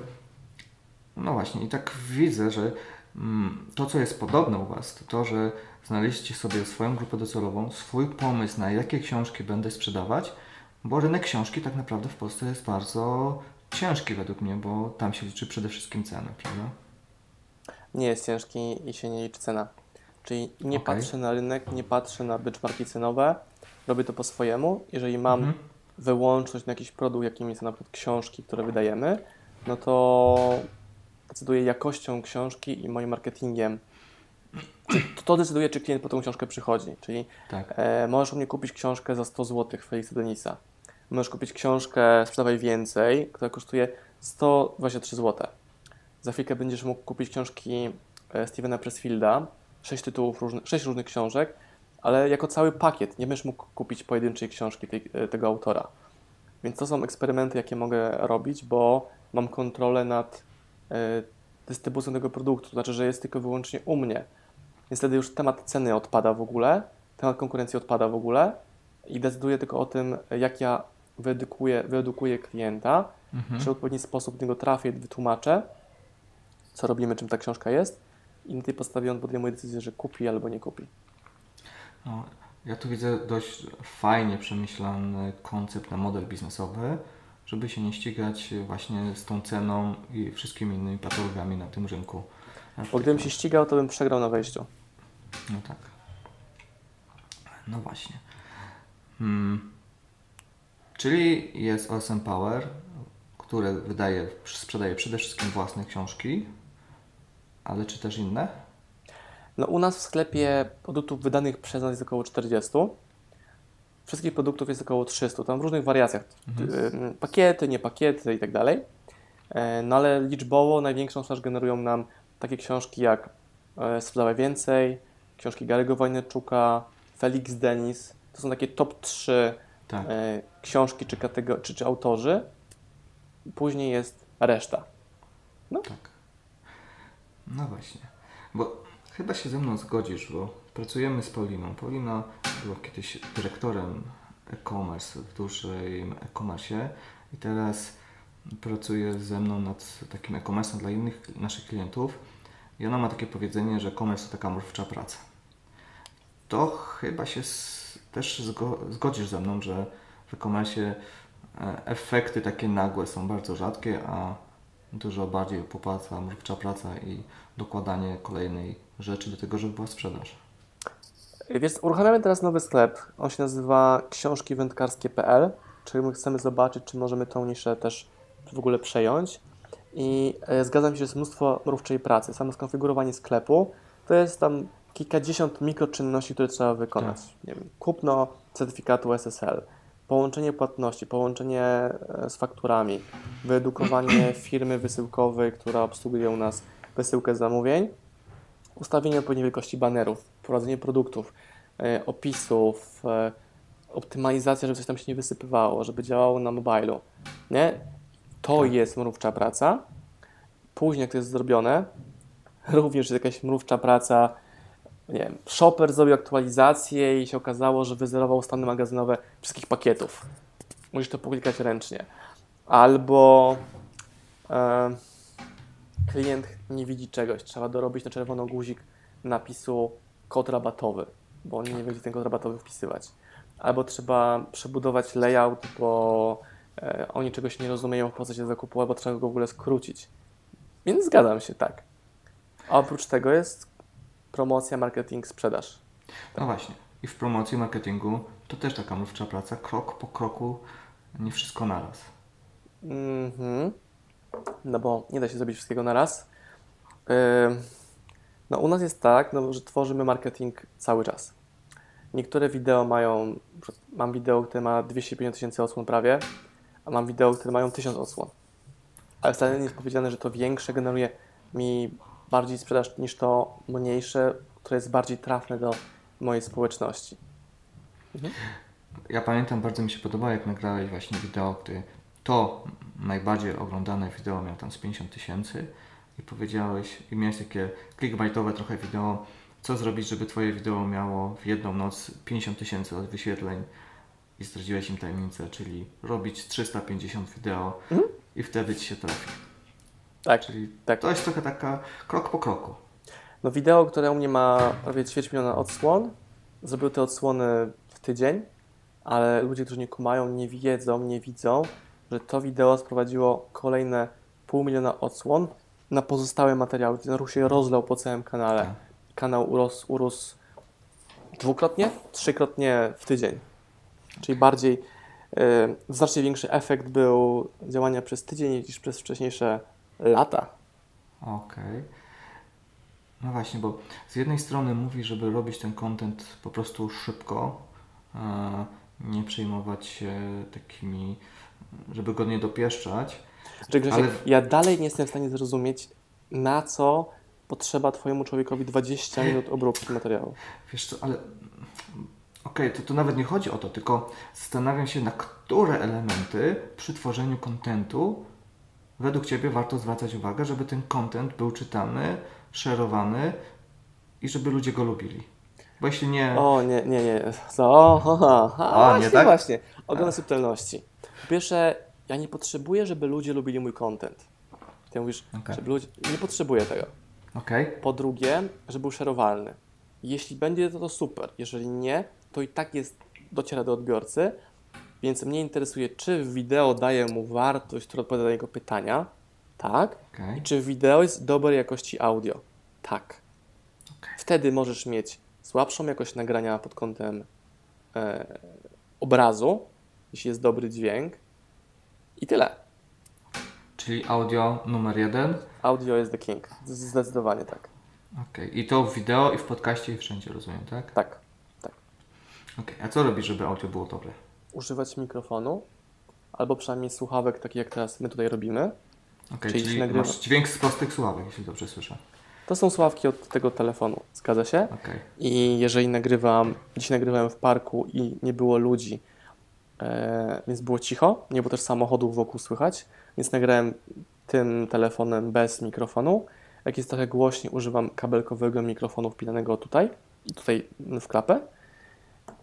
no właśnie, i tak widzę, że mm, to, co jest podobne u Was, to to, że znaleźliście sobie swoją grupę docelową, swój pomysł na jakie książki będę sprzedawać, bo rynek książki tak naprawdę w Polsce jest bardzo ciężki według mnie, bo tam się liczy przede wszystkim cena, prawda? nie jest ciężki i się nie liczy cena. Czyli nie Okej. patrzę na rynek, nie patrzę na benchmarki cenowe, robię to po swojemu. Jeżeli mam wyłączność na jakiś produkt, jakim są na przykład książki, które wydajemy, no to decyduję jakością książki i moim marketingiem. Czy to decyduje, czy klient po tą książkę przychodzi. Czyli Tak. E, możesz u mnie kupić książkę za 100 zł Felixa Denisa. Możesz kupić książkę Sprzedawaj Więcej, która kosztuje 123 zł. Za chwilkę będziesz mógł kupić książki e, Stevena Pressfielda, 6 tytułów, różnych, 6 różnych książek, ale jako cały pakiet. Nie będziesz mógł kupić pojedynczej książki tej, e, tego autora. Więc to są eksperymenty, jakie mogę robić, bo mam kontrolę nad e, dystrybucją tego produktu. To znaczy, że jest tylko wyłącznie u mnie. Więc wtedy już temat ceny odpada w ogóle, temat konkurencji odpada w ogóle i decyduję tylko o tym, jak ja wyedukuję, wyedukuję klienta, czy w odpowiedni sposób do niego trafię, wytłumaczę, co robimy, czym ta książka jest i na tej podstawie on podejmuje decyzję, że kupi albo nie kupi. No, ja tu widzę dość fajnie przemyślany koncept na model biznesowy, żeby się nie ścigać właśnie z tą ceną i wszystkimi innymi patologiami na tym rynku. Bo gdybym się ścigał, to bym przegrał na wejściu. No tak. No właśnie. Hmm. Czyli jest OSM Power, które wydaje, sprzedaje przede wszystkim własne książki, ale czy też inne? No u nas w sklepie produktów wydanych przez nas jest około 40. Wszystkich produktów jest około 300, tam w różnych wariacjach. Y, Pakiety, nie pakiety i tak dalej. E, No ale liczbowo największą sprzedaż generują nam takie książki jak Sprzedawaj Więcej, książki Gary'ego Wojneczuka, Felix Denis. To są takie top 3 Tak. e, książki czy, katego- czy, czy autorzy. Później jest reszta. Tak. No właśnie. Bo chyba się ze mną zgodzisz, bo pracujemy z Pauliną. Paulina była kiedyś dyrektorem e-commerce w dużym e-commerce i teraz pracuje ze mną nad takim e-commerce'em dla innych naszych klientów. I ona ma takie powiedzenie, że e-commerce to taka mrówcza praca. To chyba się s- też zgo- zgodzisz ze mną, że w e-commerce e, efekty takie nagłe są bardzo rzadkie, a dużo bardziej popłaca mrówcza praca i dokładanie kolejnej rzeczy do tego, żeby była sprzedaż. Więc uruchamiamy teraz nowy sklep. On się nazywa książkiwędkarskie.pl, czyli my chcemy zobaczyć, czy możemy tą niszę też w ogóle przejąć. I e, zgadzam się, że jest mnóstwo mrówczej pracy. Samo skonfigurowanie sklepu to jest tam kilkadziesiąt mikroczynności, które trzeba wykonać. Nie wiem, kupno certyfikatu SSL, połączenie płatności, połączenie e, z fakturami, wyedukowanie firmy wysyłkowej, która obsługuje u nas wysyłkę zamówień, ustawienie odpowiedniej wielkości banerów, prowadzenie produktów, e, opisów, e, optymalizacja, żeby coś tam się nie wysypywało, żeby działało na mobilu. Nie? To jest mrówcza praca. Później, jak to jest zrobione, również jest jakaś mrówcza praca. Nie wiem, shopper zrobił aktualizację i się okazało, że wyzerował stany magazynowe wszystkich pakietów. Musisz to poklikać ręcznie. Albo e, klient nie widzi czegoś, trzeba dorobić na czerwono guzik napisu kod rabatowy, bo on nie będzie ten kod rabatowy wpisywać. Albo trzeba przebudować layout, bo e, oni czegoś nie rozumieją w procesie zakupu, albo trzeba go w ogóle skrócić. Więc zgadzam się, tak. A oprócz tego jest promocja, marketing, sprzedaż. No właśnie. I w promocji, marketingu to też taka mrówcza praca, krok po kroku, nie wszystko naraz. Mhm. No bo nie da się zrobić wszystkiego na raz. Yy, No u nas jest tak, no, że tworzymy marketing cały czas. Niektóre wideo mają, mam wideo, które ma 250 tysięcy odsłon prawie, a mam wideo, które mają 1000 odsłon. Ale wcale nie jest powiedziane, że to większe generuje mi bardziej sprzedaż niż to mniejsze, które jest bardziej trafne do mojej społeczności. Ja pamiętam, bardzo mi się podobało, jak nagrałeś właśnie wideo, gdy to najbardziej oglądane wideo miało tam z 50 tysięcy i powiedziałeś, i miałeś takie clickbaitowe trochę wideo, co zrobić, żeby Twoje wideo miało w jedną noc 50 tysięcy od wyświetleń i zdradziłeś im tajemnicę, czyli robić 350 wideo i wtedy Ci się trafi. Tak, Czyli tak. to jest trochę taka krok po kroku. No wideo, które u mnie ma prawie ćwierć miliona odsłon, zrobił te odsłony w tydzień, ale ludzie, którzy nie kumają, nie wiedzą, nie widzą, że to wideo sprowadziło kolejne pół miliona odsłon na pozostałe materiały. Ten ruch się rozlał po całym kanale. Tak. Kanał urósł, urósł dwukrotnie, trzykrotnie w tydzień. Czyli bardziej, e, znacznie większy efekt był działania przez tydzień niż przez wcześniejsze lata. Okej. No właśnie, bo z jednej strony mówi, żeby robić ten content po prostu szybko, e, nie przejmować się takimi, żeby go nie dopieszczać. Grzesiek, Ale- ja dalej nie jestem w stanie zrozumieć, na co potrzeba Twojemu człowiekowi 20 minut obróbki materiału. Wiesz co, ale okej, to, to nawet nie chodzi o to, tylko zastanawiam się, na które elementy przy tworzeniu kontentu według Ciebie warto zwracać uwagę, żeby ten content był czytany, szerowany i żeby ludzie go lubili. Bo jeśli nie... O, nie, nie, nie. Co? Ha, ha, ha. A, nie właśnie, tak? właśnie. Oglądam subtelności. Po pierwsze, ja nie potrzebuję, żeby ludzie lubili mój content. Ty mówisz, Okej. żeby ludzie... Nie potrzebuję tego. Okej, Po drugie, żeby był szerowalny. Jeśli będzie to, to super. Jeżeli nie, to i tak jest, dociera do odbiorcy. Więc mnie interesuje, czy wideo daje mu wartość, która odpowiada na jego pytania. Tak. okej. I czy wideo jest dobrej jakości audio? Tak. Okej. Wtedy możesz mieć słabszą jakość nagrania pod kątem e, obrazu, jeśli jest dobry dźwięk. I tyle. Czyli audio numer jeden. Audio jest the king. Zdecydowanie tak. Okej. I to w wideo i w podcaście i wszędzie, rozumiem, tak? Tak. tak. Okej. A co robisz, żeby audio było dobre? Używać mikrofonu, albo przynajmniej słuchawek, takich jak teraz my tutaj robimy. Okej, Czyli czyli, nagrywa- masz dźwięk z prostych słuchawek, jeśli dobrze słyszę. To są słuchawki od tego telefonu, zgadza się? Okej. I jeżeli nagrywam, dzisiaj nagrywałem w parku i nie było ludzi, e, więc było cicho, nie było też samochodów wokół słychać, więc nagrałem tym telefonem bez mikrofonu. Jak jest trochę głośniej, używam kabelkowego mikrofonu wpinanego tutaj, tutaj w klapę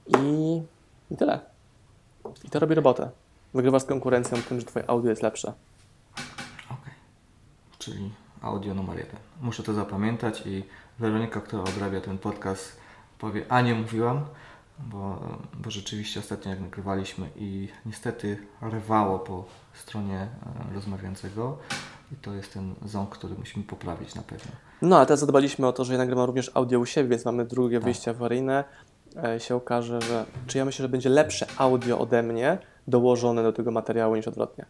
i, i tyle. I to robi robotę. Wygrywasz z konkurencją tym, że twoje audio jest lepsze. Czyli audio numer jeden. Muszę to zapamiętać i Weronika, która odrabia ten podcast, powie, a nie mówiłam, bo, bo rzeczywiście ostatnio jak nagrywaliśmy i niestety rwało po stronie e, rozmawiającego i to jest ten ząg, który musimy poprawić na pewno. No, a teraz zadbaliśmy o to, że ja nagrywam również audio u siebie, więc mamy drugie Tak. wyjście awaryjne. E, się okaże, że. Czy ja myślę, że będzie lepsze audio ode mnie dołożone do tego materiału niż odwrotnie.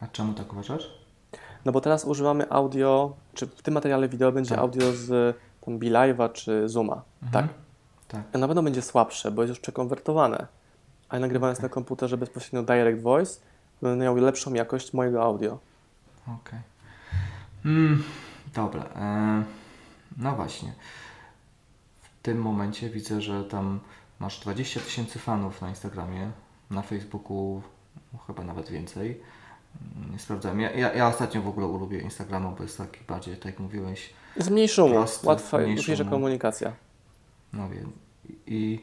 A czemu tak uważasz? No bo teraz używamy audio, czy w tym materiale wideo będzie Tak. audio z tam Live'a czy Zooma. Tak. Tak. Na pewno będzie słabsze, bo jest już przekonwertowane. Ale nagrywając na komputerze bezpośrednio Direct Voice, będę miał lepszą jakość mojego audio. Okej. Mm, dobra. E, no właśnie. W tym momencie widzę, że tam masz 20 tysięcy fanów na Instagramie, na Facebooku no, chyba nawet więcej. Nie sprawdzałem. Ja, ja, ja ostatnio w ogóle lubię Instagrama, bo jest taki bardziej, tak jak mówiłeś, Jest mniej szumu, Prosty, łatwa, łatwiejsza komunikacja. no wiem. I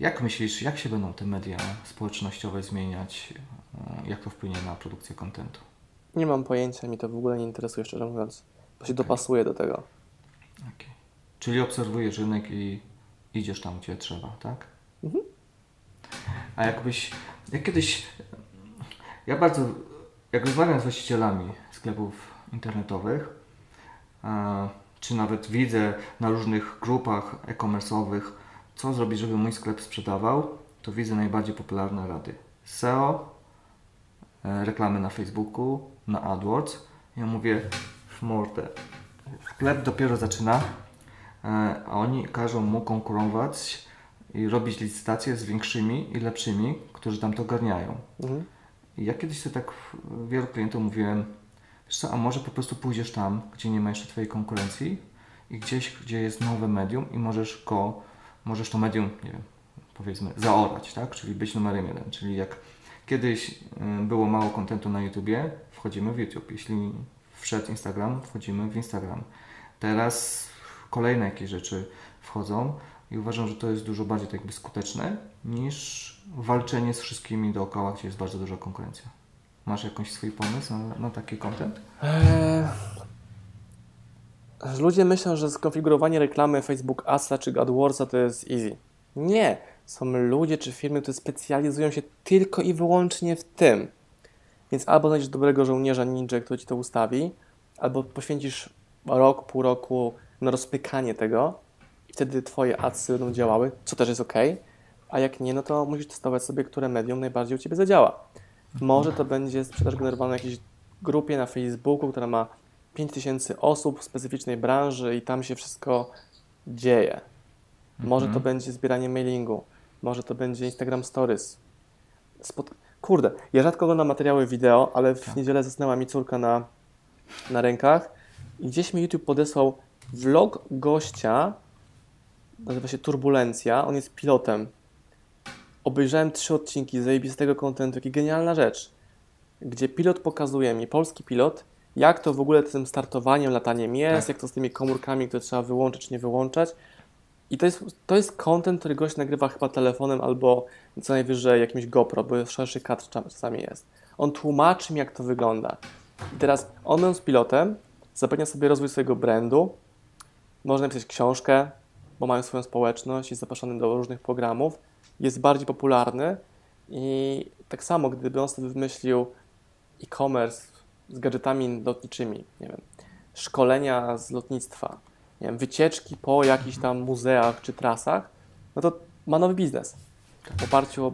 jak myślisz, jak się będą te media społecznościowe zmieniać? E, Jak to wpłynie na produkcję kontentu? Nie mam pojęcia, mi to w ogóle nie interesuje, szczerze mówiąc. Bo się Okej. dopasuje do tego. Okej. Czyli obserwujesz rynek i idziesz tam, gdzie trzeba, tak? Mhm. A jakbyś, jak kiedyś, ja bardzo, jak rozmawiam z właścicielami sklepów internetowych, e, czy nawet widzę na różnych grupach e-commerce'owych, co zrobić, żeby mój sklep sprzedawał, to widzę najbardziej popularne rady. SEO, e, reklamy na Facebooku, na AdWords. Ja mówię w mordę. Sklep dopiero zaczyna, e, a oni każą mu konkurować i robić licytacje z większymi i lepszymi, którzy tam to ogarniają. Mhm. Ja kiedyś sobie tak wielu klientom mówiłem, wiesz co, a może po prostu pójdziesz tam, gdzie nie ma jeszcze Twojej konkurencji i gdzieś, gdzie jest nowe medium i możesz go, możesz to medium, nie wiem, powiedzmy, zaorać, tak? Czyli być numerem jeden. Czyli jak kiedyś y, było mało kontentu na YouTubie, wchodzimy w YouTube. Jeśli wszedł Instagram, wchodzimy w Instagram. Teraz kolejne jakieś rzeczy wchodzą i uważam, że to jest dużo bardziej tak jakby skuteczne niż walczenie z wszystkimi dookoła, gdzie jest bardzo duża konkurencja. Masz jakiś swój pomysł na, na taki content? Eee, ludzie myślą, że skonfigurowanie reklamy Facebook czy AdWordsa to jest easy. Nie. Są ludzie czy firmy, które specjalizują się tylko i wyłącznie w tym. Więc albo znajdziesz dobrego żołnierza ninja, który ci to ustawi, albo poświęcisz rok, pół roku na rozpykanie tego i wtedy twoje adsy będą działały, co też jest ok, a jak nie, no to musisz testować sobie, które medium najbardziej u ciebie zadziała. Może to będzie sprzedaż generowana w jakiejś grupie na Facebooku, która ma 5000 osób w specyficznej branży i tam się wszystko dzieje. Może to będzie zbieranie mailingu, może to będzie Instagram Stories. Spot... Kurde, ja rzadko oglądam materiały wideo, ale w niedzielę zasnęła mi córka na, na rękach i gdzieś mi YouTube podesłał vlog gościa, nazywa się Turbulencja, on jest pilotem. Obejrzałem trzy odcinki zajebistego kontentu, jaki genialna rzecz, gdzie pilot pokazuje mi, polski pilot, jak to w ogóle z tym startowaniem, lataniem jest, Tak. jak to z tymi komórkami, które trzeba wyłączyć, nie wyłączać. I to jest, to jest content, który gość nagrywa chyba telefonem albo co najwyżej jakimś GoPro, bo szerszy kadr czas- czasami jest. On tłumaczy mi, jak to wygląda. I teraz on będąc pilotem, zapewnia sobie rozwój swojego brandu, może napisać książkę, bo mają swoją społeczność, jest zapraszany do różnych programów, jest bardziej popularny i tak samo, gdyby on sobie wymyślił e-commerce z gadżetami lotniczymi, nie wiem, szkolenia z lotnictwa, nie wiem, wycieczki po jakichś tam muzeach czy trasach, no to ma nowy biznes w oparciu o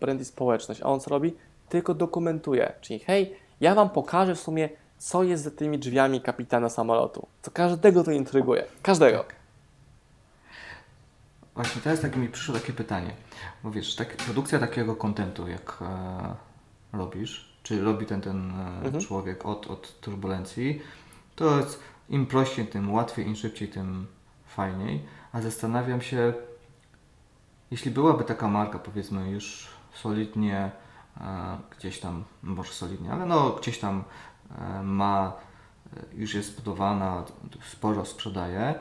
brand i społeczność. A on co robi? Tylko dokumentuje. Czyli hej, ja wam pokażę w sumie, co jest za tymi drzwiami kapitana samolotu. Co każdego to intryguje. Każdego. Właśnie teraz tak mi przyszło takie pytanie. Bo wiesz, tak, produkcja takiego kontentu, jak e, robisz, czy robi ten, ten e, człowiek od, od turbulencji, to jest im prościej, tym łatwiej, im szybciej, tym fajniej. A zastanawiam się, jeśli byłaby taka marka, powiedzmy już solidnie, e, gdzieś tam, może solidnie, ale no gdzieś tam e, ma, e, już jest zbudowana, sporo sprzedaje,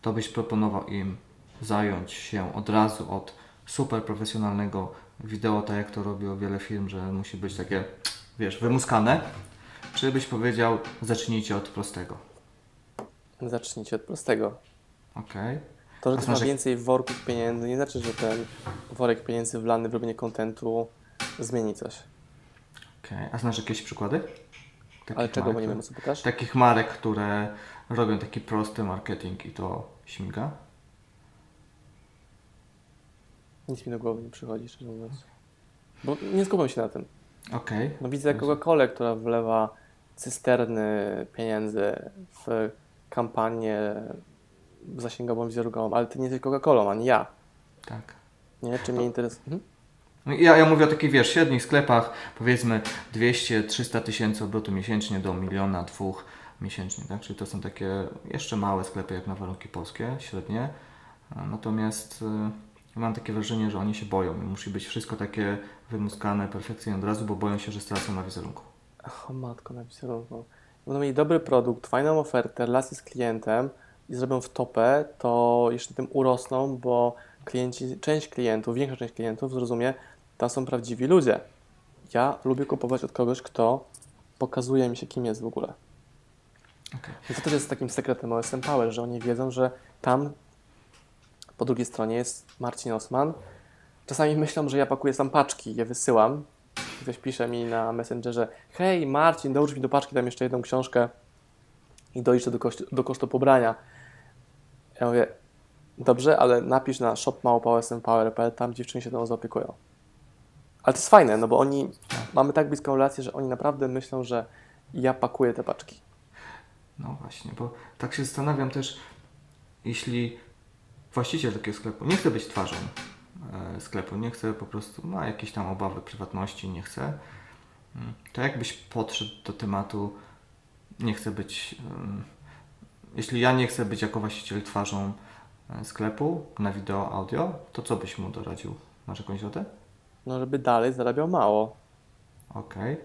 to byś proponował im zająć się od razu od super profesjonalnego wideo, tak jak to robiło wiele firm, że musi być takie, wiesz, wymuskane, czy byś powiedział, zacznijcie od prostego. Zacznijcie od prostego. Okej. To, że ktoś ma znaczy- więcej worków pieniędzy, nie znaczy, że ten worek pieniędzy wlany w robienie kontentu zmieni coś. okej. A znasz jakieś przykłady? Takich Ale czego, bo marek, nie wiem, co pytasz? Takich marek, które robią taki prosty marketing i to śmiga? Nic mi do głowy nie przychodzi, szczerze mówiąc. Bo nie skupiam się na tym. Okej. No widzę Coca-Colę, która wlewa cysterny pieniędzy w kampanię zasięgową, wizerunkową, ale ty nie jesteś Coca-Colą, ani ja. Tak. Nie, czy mnie interesuje. Mhm. No Ja, ja mówię o takich, wiesz, średnich sklepach, powiedzmy 200-300 tysięcy obrotu miesięcznie do miliona, dwóch miesięcznie, tak? Czyli to są takie jeszcze małe sklepy jak na warunki polskie, średnie. Natomiast y, mam takie wrażenie, że oni się boją. Musi być wszystko takie wymuskane perfekcyjnie od razu, bo boją się, że stracą na wizerunku. O matko, na wizerunku. Będą mieli dobry produkt, fajną ofertę, relację z klientem i zrobią w topę, to jeszcze tym urosną, bo klienci, część klientów, większa część klientów zrozumie, to są prawdziwi ludzie. Ja lubię kupować od kogoś, kto pokazuje mi się, kim jest w ogóle. Okej. I to też jest takim sekretem OSM Power, że oni wiedzą, że tam po drugiej stronie jest Marcin Osman. Czasami myślą, że ja pakuję sam paczki, je wysyłam. Ktoś pisze mi na Messengerze, hej Marcin, dołóż mi do paczki tam jeszcze jedną książkę i doliczę do, kosztu, do kosztu pobrania. Ja mówię, dobrze, ale napisz na shopmałpa.osmpower.pl, tam dziewczyny się tą zaopiekują. Ale to jest fajne, no bo oni, mamy tak bliską relację, że oni naprawdę myślą, że ja pakuję te paczki. No właśnie, bo tak się zastanawiam też, jeśli właściciel takiego sklepu nie chce być twarzą e, sklepu, nie chce po prostu, ma jakieś tam obawy prywatności, nie chce, mm, to jakbyś podszedł do tematu, nie chcę być, jeśli ja nie chcę być jako właściciel twarzą e, sklepu na wideo, audio, to co byś mu doradził? Masz jakąś radę? No, żeby dalej zarabiał mało. Okej.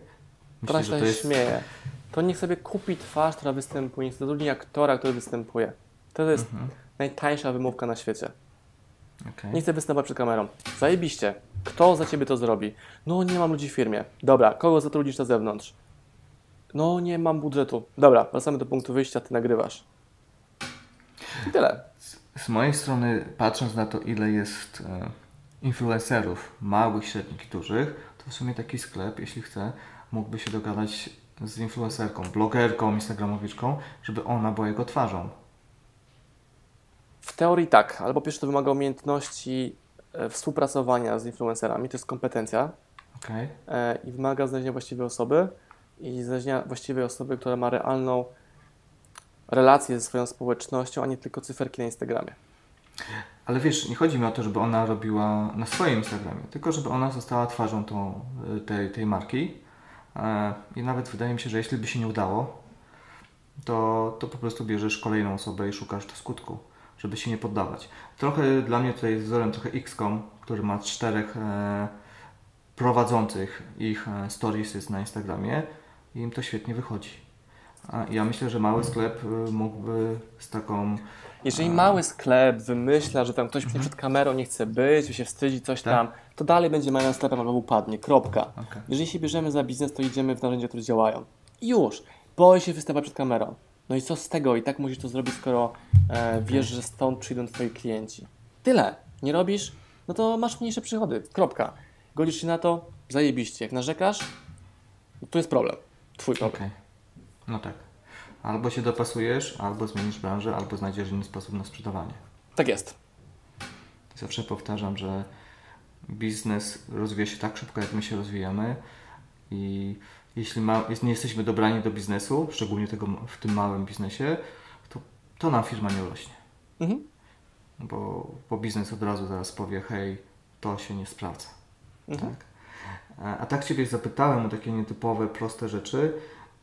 Teraz Myślisz, że się to jest... śmieje. To niech sobie kupi twarz, która występuje, niech zatrudni aktora, który występuje. To jest Mhm. Najtańsza wymówka na świecie. Okej. Nie chcę występować przed kamerą. Zajebiście. Kto za ciebie to zrobi? No, nie mam ludzi w firmie. Dobra, kogo zatrudnisz na zewnątrz? No, nie mam budżetu. Dobra, wracamy do punktu wyjścia, ty nagrywasz. I tyle. Z mojej strony, patrząc na to, ile jest e, influencerów, małych, średnich i dużych, to w sumie taki sklep, jeśli chce, mógłby się dogadać z influencerką, blogerką, instagramowiczką, żeby ona była jego twarzą. W teorii tak, albo pierwsze to wymaga umiejętności e, współpracowania z influencerami, to jest kompetencja Okej. e, i wymaga znalezienia właściwej osoby i znalezienia właściwej osoby, która ma realną relację ze swoją społecznością, a nie tylko cyferki na Instagramie. Ale wiesz, nie chodzi mi o to, żeby ona robiła na swoim Instagramie, tylko żeby ona została twarzą tą, y, tej, tej marki. E, I nawet wydaje mi się, że jeśli by się nie udało, to, to po prostu bierzesz kolejną osobę i szukasz do skutku, żeby się nie poddawać. Trochę dla mnie tutaj wzorem trochę XCOM, który ma czterech e, prowadzących ich e, stories jest na Instagramie i im to świetnie wychodzi. A ja myślę, że mały sklep y, mógłby z taką Jeżeli mały sklep wymyśla, że tam ktoś Mhm. przed kamerą nie chce być, się wstydzi, coś Tak. tam, to dalej będzie małym sklepem albo upadnie. Kropka. Okej. Jeżeli się bierzemy za biznes, to idziemy w narzędzia, które działają. I już. Boi się wystawać przed kamerą. No i co z tego? I tak musisz to zrobić, skoro e, wiesz, że stąd przyjdą twoi klienci. Tyle. Nie robisz? No to masz mniejsze przychody. Kropka. Godzisz się na to? Zajebiście. Jak narzekasz? To jest problem. Twój problem. Okej. No tak. Albo się dopasujesz, albo zmienisz branżę, albo znajdziesz inny sposób na sprzedawanie. Tak jest. Zawsze powtarzam, że biznes rozwija się tak szybko, jak my się rozwijamy i jeśli, ma, nie jesteśmy dobrani do biznesu, szczególnie tego w tym małym biznesie, to, to nam firma nie rośnie. Mhm. Bo, bo biznes od razu zaraz powie, hej, to się nie sprawdza. Mhm. Tak? A- A tak Ciebie zapytałem o takie nietypowe, proste rzeczy,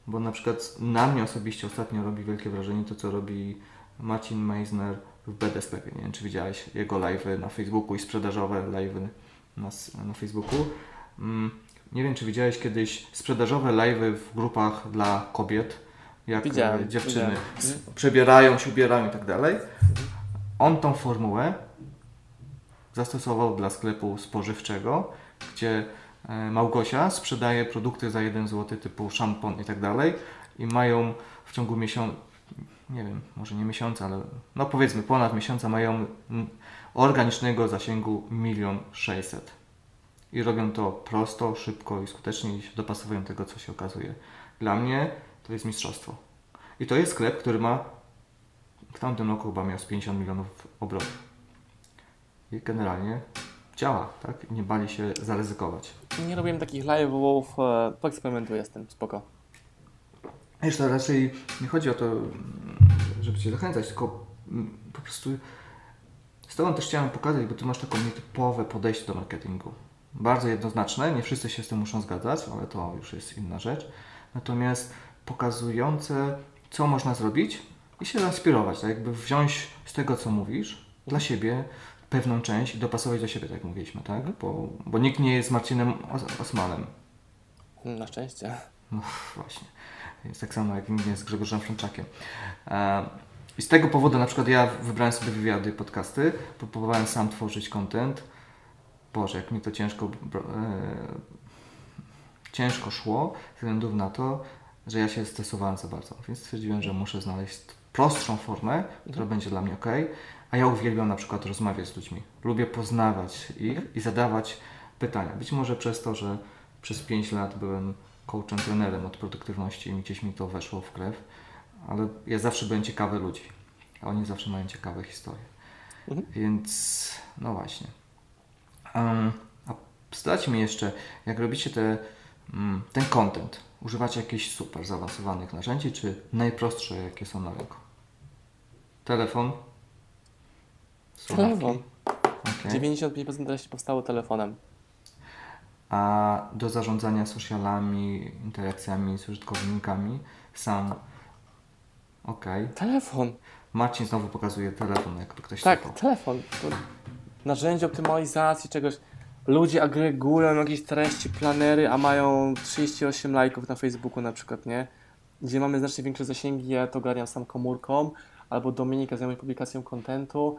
bo na przykład na mnie osobiście ostatnio robi wielkie wrażenie to, co robi Marcin Meisner w BD sklepie. Nie wiem, czy widziałeś jego live'y na Facebooku i sprzedażowe live'y na, na Facebooku. Nie wiem, czy widziałeś kiedyś sprzedażowe live'y w grupach dla kobiet, jak Widziałem, e, dziewczyny widziałem. przebierają się, ubierają i tak dalej. On tą formułę zastosował dla sklepu spożywczego, gdzie e, Małgosia sprzedaje produkty za 1 zł typu szampon i tak dalej i mają w ciągu miesiąca, nie wiem, może nie miesiąca, ale no powiedzmy ponad miesiąca mają organicznego zasięgu milion sześćset. I robią to prosto, szybko i skutecznie i się dopasowują do tego, co się okazuje. Dla mnie to jest mistrzostwo. I to jest sklep, który ma w tamtym roku chyba miał z 50 milionów obrotów. I generalnie działa, tak? Nie bali się zaryzykować. Nie robiłem takich live'ów, e, poeksperymentuję z tym, spoko. Wiesz, to raczej nie chodzi o to, mm, żeby Cię zachęcać, tylko mm, po prostu z Tobą też chciałem pokazać, bo Ty masz takie nietypowe podejście do marketingu. Bardzo jednoznaczne, nie wszyscy się z tym muszą zgadzać, ale to już jest inna rzecz. Natomiast pokazujące, co można zrobić i się zainspirować, tak jakby wziąć z tego, co mówisz, dla siebie pewną część i dopasować do siebie, tak jak mówiliśmy, tak? Bo, bo nikt nie jest Marcinem Os- Osmanem. Na szczęście. No właśnie. Jest tak samo jak nikt nie jest Grzegorzem Frączakiem. E, I z tego powodu na przykład ja wybrałem sobie wywiady i podcasty, bo próbowałem sam tworzyć content. Boże, jak mi to ciężko, e, ciężko szło, ze względu na to, że ja się stresowałem za bardzo. Więc stwierdziłem, że muszę znaleźć prostszą formę, która będzie dla mnie ok. A ja uwielbiam na przykład rozmawiać z ludźmi. Lubię poznawać ich i zadawać pytania. Być może przez to, że przez 5 lat byłem coachem, trenerem od produktywności i gdzieś mi to weszło w krew, ale ja zawsze byłem ciekawy ludzi, a oni zawsze mają ciekawe historie. Mhm. Więc no właśnie. Um, a zdradź mi jeszcze, jak robicie te, mm, ten content, używacie jakichś super zaawansowanych narzędzi, czy najprostsze, jakie są na rynku? Telefon? Słuchawki? Telefon. Okej. 95% treści powstało telefonem. A do zarządzania socialami, interakcjami z użytkownikami sam. Okej. Telefon. Marcin znowu pokazuje telefon, jakby ktoś Tak, słuchał. telefon. To narzędzie optymalizacji czegoś. Ludzie agregują jakieś treści, planery, a mają 38 lajków na Facebooku na przykład, nie? Gdzie mamy znacznie większe zasięgi, ja to ogarniam sam komórką, albo Dominika zajmuje publikacją kontentu,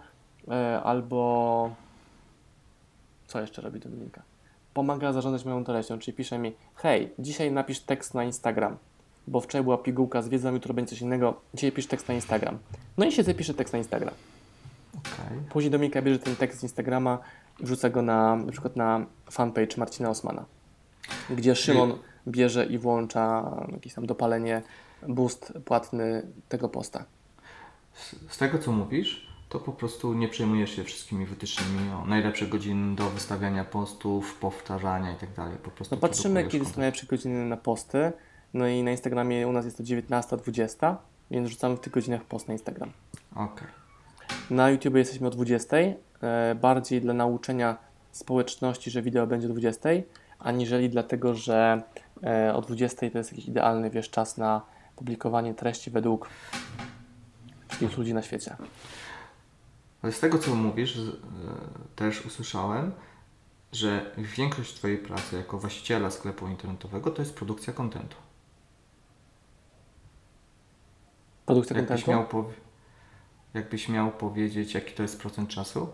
e, albo... Co jeszcze robi Dominika? Pomaga zarządzać moją treścią, czyli pisze mi hej, dzisiaj napisz tekst na Instagram, bo wczoraj była pigułka z wiedzą, jutro będzie coś innego, dzisiaj pisz tekst na Instagram. No i siedzę, piszę tekst na Instagram. Okej. Później Dominika bierze ten tekst z Instagrama i wrzuca go na, na przykład na fanpage Marcina Osmana, gdzie Szymon bierze i włącza jakieś tam dopalenie, boost płatny tego posta. Z, z tego co mówisz, to po prostu nie przejmujesz się wszystkimi wytycznymi o najlepsze godziny do wystawiania postów, powtarzania i tak dalej. Po prostu No patrzymy, kiedy są najlepsze godziny na posty. No i na Instagramie u nas jest to 19-20, więc rzucamy w tych godzinach post na Instagram. Okej. Na YouTube jesteśmy o 20, e, bardziej dla nauczenia społeczności, że wideo będzie o 20, aniżeli dlatego, że e, o 20 to jest jakiś idealny, wiesz, czas na publikowanie treści według wszystkich ludzi na świecie. Ale z tego co mówisz, e, też usłyszałem, że większość Twojej pracy jako właściciela sklepu internetowego to jest produkcja kontentu. Produkcja Jakbyś kontentu. miał, pow- jakbyś miał powiedzieć, jaki to jest procent czasu?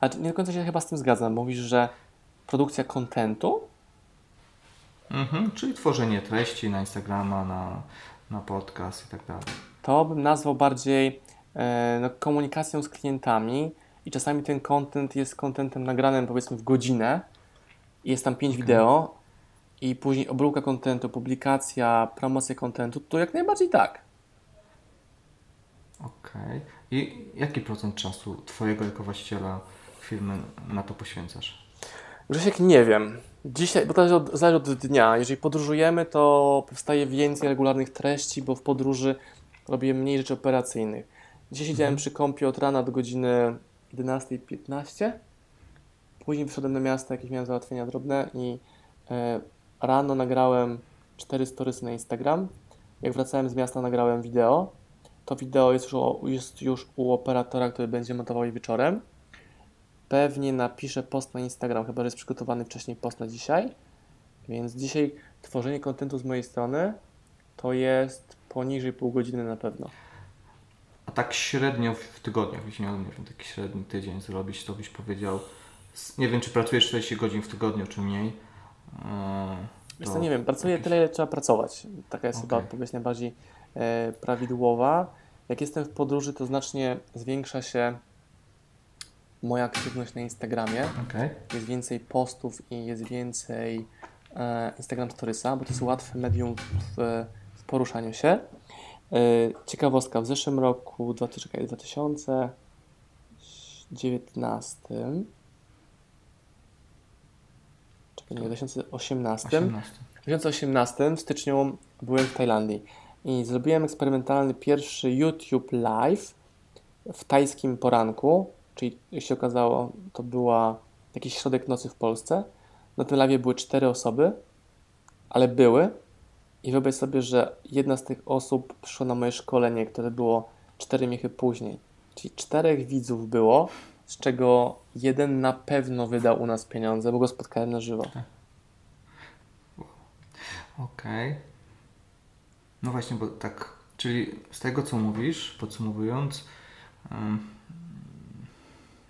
A nie do końca się chyba z tym zgadzam. Mówisz, że produkcja kontentu Mhm, czyli tworzenie treści na Instagrama, na, na podcast i tak dalej. to bym nazwał bardziej e, no, komunikacją z klientami i czasami ten content jest contentem nagranym powiedzmy w godzinę i jest tam 5 wideo i później obróbka kontentu, publikacja, promocja kontentu, to jak najbardziej tak. Okej. I jaki procent czasu Twojego jako właściciela firmy na to poświęcasz? Grzesiek, nie wiem. Dzisiaj, bo to zależy od, zależy od dnia. Jeżeli podróżujemy, to powstaje więcej regularnych treści, bo w podróży robię mniej rzeczy operacyjnych. Dzisiaj siedziałem przy kompie od rana do godziny 11.15. Później wyszedłem na miasto, jakieś miałem załatwienia drobne i e, rano nagrałem 4 storysy na Instagram. Jak wracałem z miasta, nagrałem wideo. To wideo jest już, u- jest już u operatora, który będzie montował je wieczorem. Pewnie napiszę post na Instagram, chyba że jest przygotowany wcześniej post na dzisiaj. Więc dzisiaj tworzenie kontentu z mojej strony to jest poniżej pół godziny na pewno. A tak średnio w, jakbyś miał, nie wiem, taki średni tydzień zrobić, to byś powiedział, nie wiem, czy pracujesz 40 godzin w tygodniu, czy mniej. Yy, Wiesz to co, nie wiem, pracuję jakieś- tyle, ile trzeba pracować. Taka jest chyba Okej. odpowiedź najbardziej prawidłowa. Jak jestem w podróży, to znacznie zwiększa się moja aktywność na Instagramie. Okej. Jest więcej postów i jest więcej e, Instagram Storiesa, bo to jest łatwe medium w, w poruszaniu się. E, ciekawostka, w zeszłym roku, dwa- czekaj, w 2019, czekaj, nie, w 2018, 18. w 2018 w styczniu byłem w Tajlandii i zrobiłem eksperymentalny pierwszy YouTube Live w tajskim poranku, czyli jak się okazało, to była jakiś środek nocy w Polsce. Na tym live były cztery osoby, ale były. I wyobraź sobie, że jedna z tych osób przyszła na moje szkolenie, które było cztery miechy później. Czyli czterech widzów było, z czego jeden na pewno wydał u nas pieniądze, bo go spotkałem na żywo. Okej. No właśnie, bo tak, czyli z tego co mówisz, podsumowując, ym,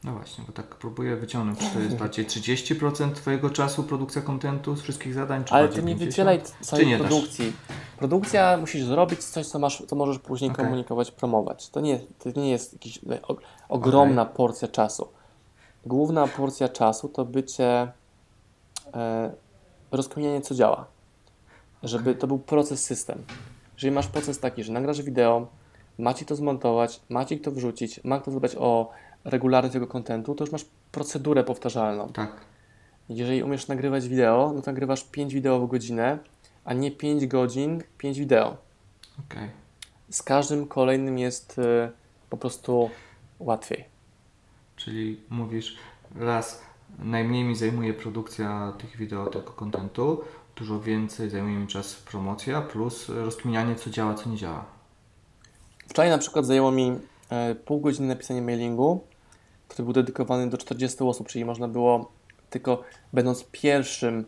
no właśnie, bo tak próbuję wyciągnąć, czy to jest bardziej 30% Twojego czasu produkcja kontentu z wszystkich zadań, czy Ale ty nie 50? wydzielaj całej nie produkcji. Produkcja musisz zrobić coś, co, masz, co możesz później Okej. komunikować, promować. To nie, to nie jest jakaś o, ogromna porcja czasu. Główna porcja czasu to bycie e, rozkminianie, co działa. Żeby to był proces, system. Jeżeli masz proces taki, że nagrasz wideo, macie to zmontować, macie to wrzucić, ma kto zadbać o regularność tego kontentu, to już masz procedurę powtarzalną. Tak. Jeżeli umiesz nagrywać wideo, no to nagrywasz 5 wideo w godzinę, a nie 5 godzin, 5 wideo. Okej. Z każdym kolejnym jest y, po prostu łatwiej. Czyli mówisz, raz najmniej mi zajmuje produkcja tych wideo, tego kontentu, dużo więcej zajmuje mi czas promocja, plus rozkminianie, co działa, co nie działa. Wczoraj na przykład zajęło mi e, pół godziny napisanie mailingu, który był dedykowany do 40 osób, czyli można było tylko będąc pierwszym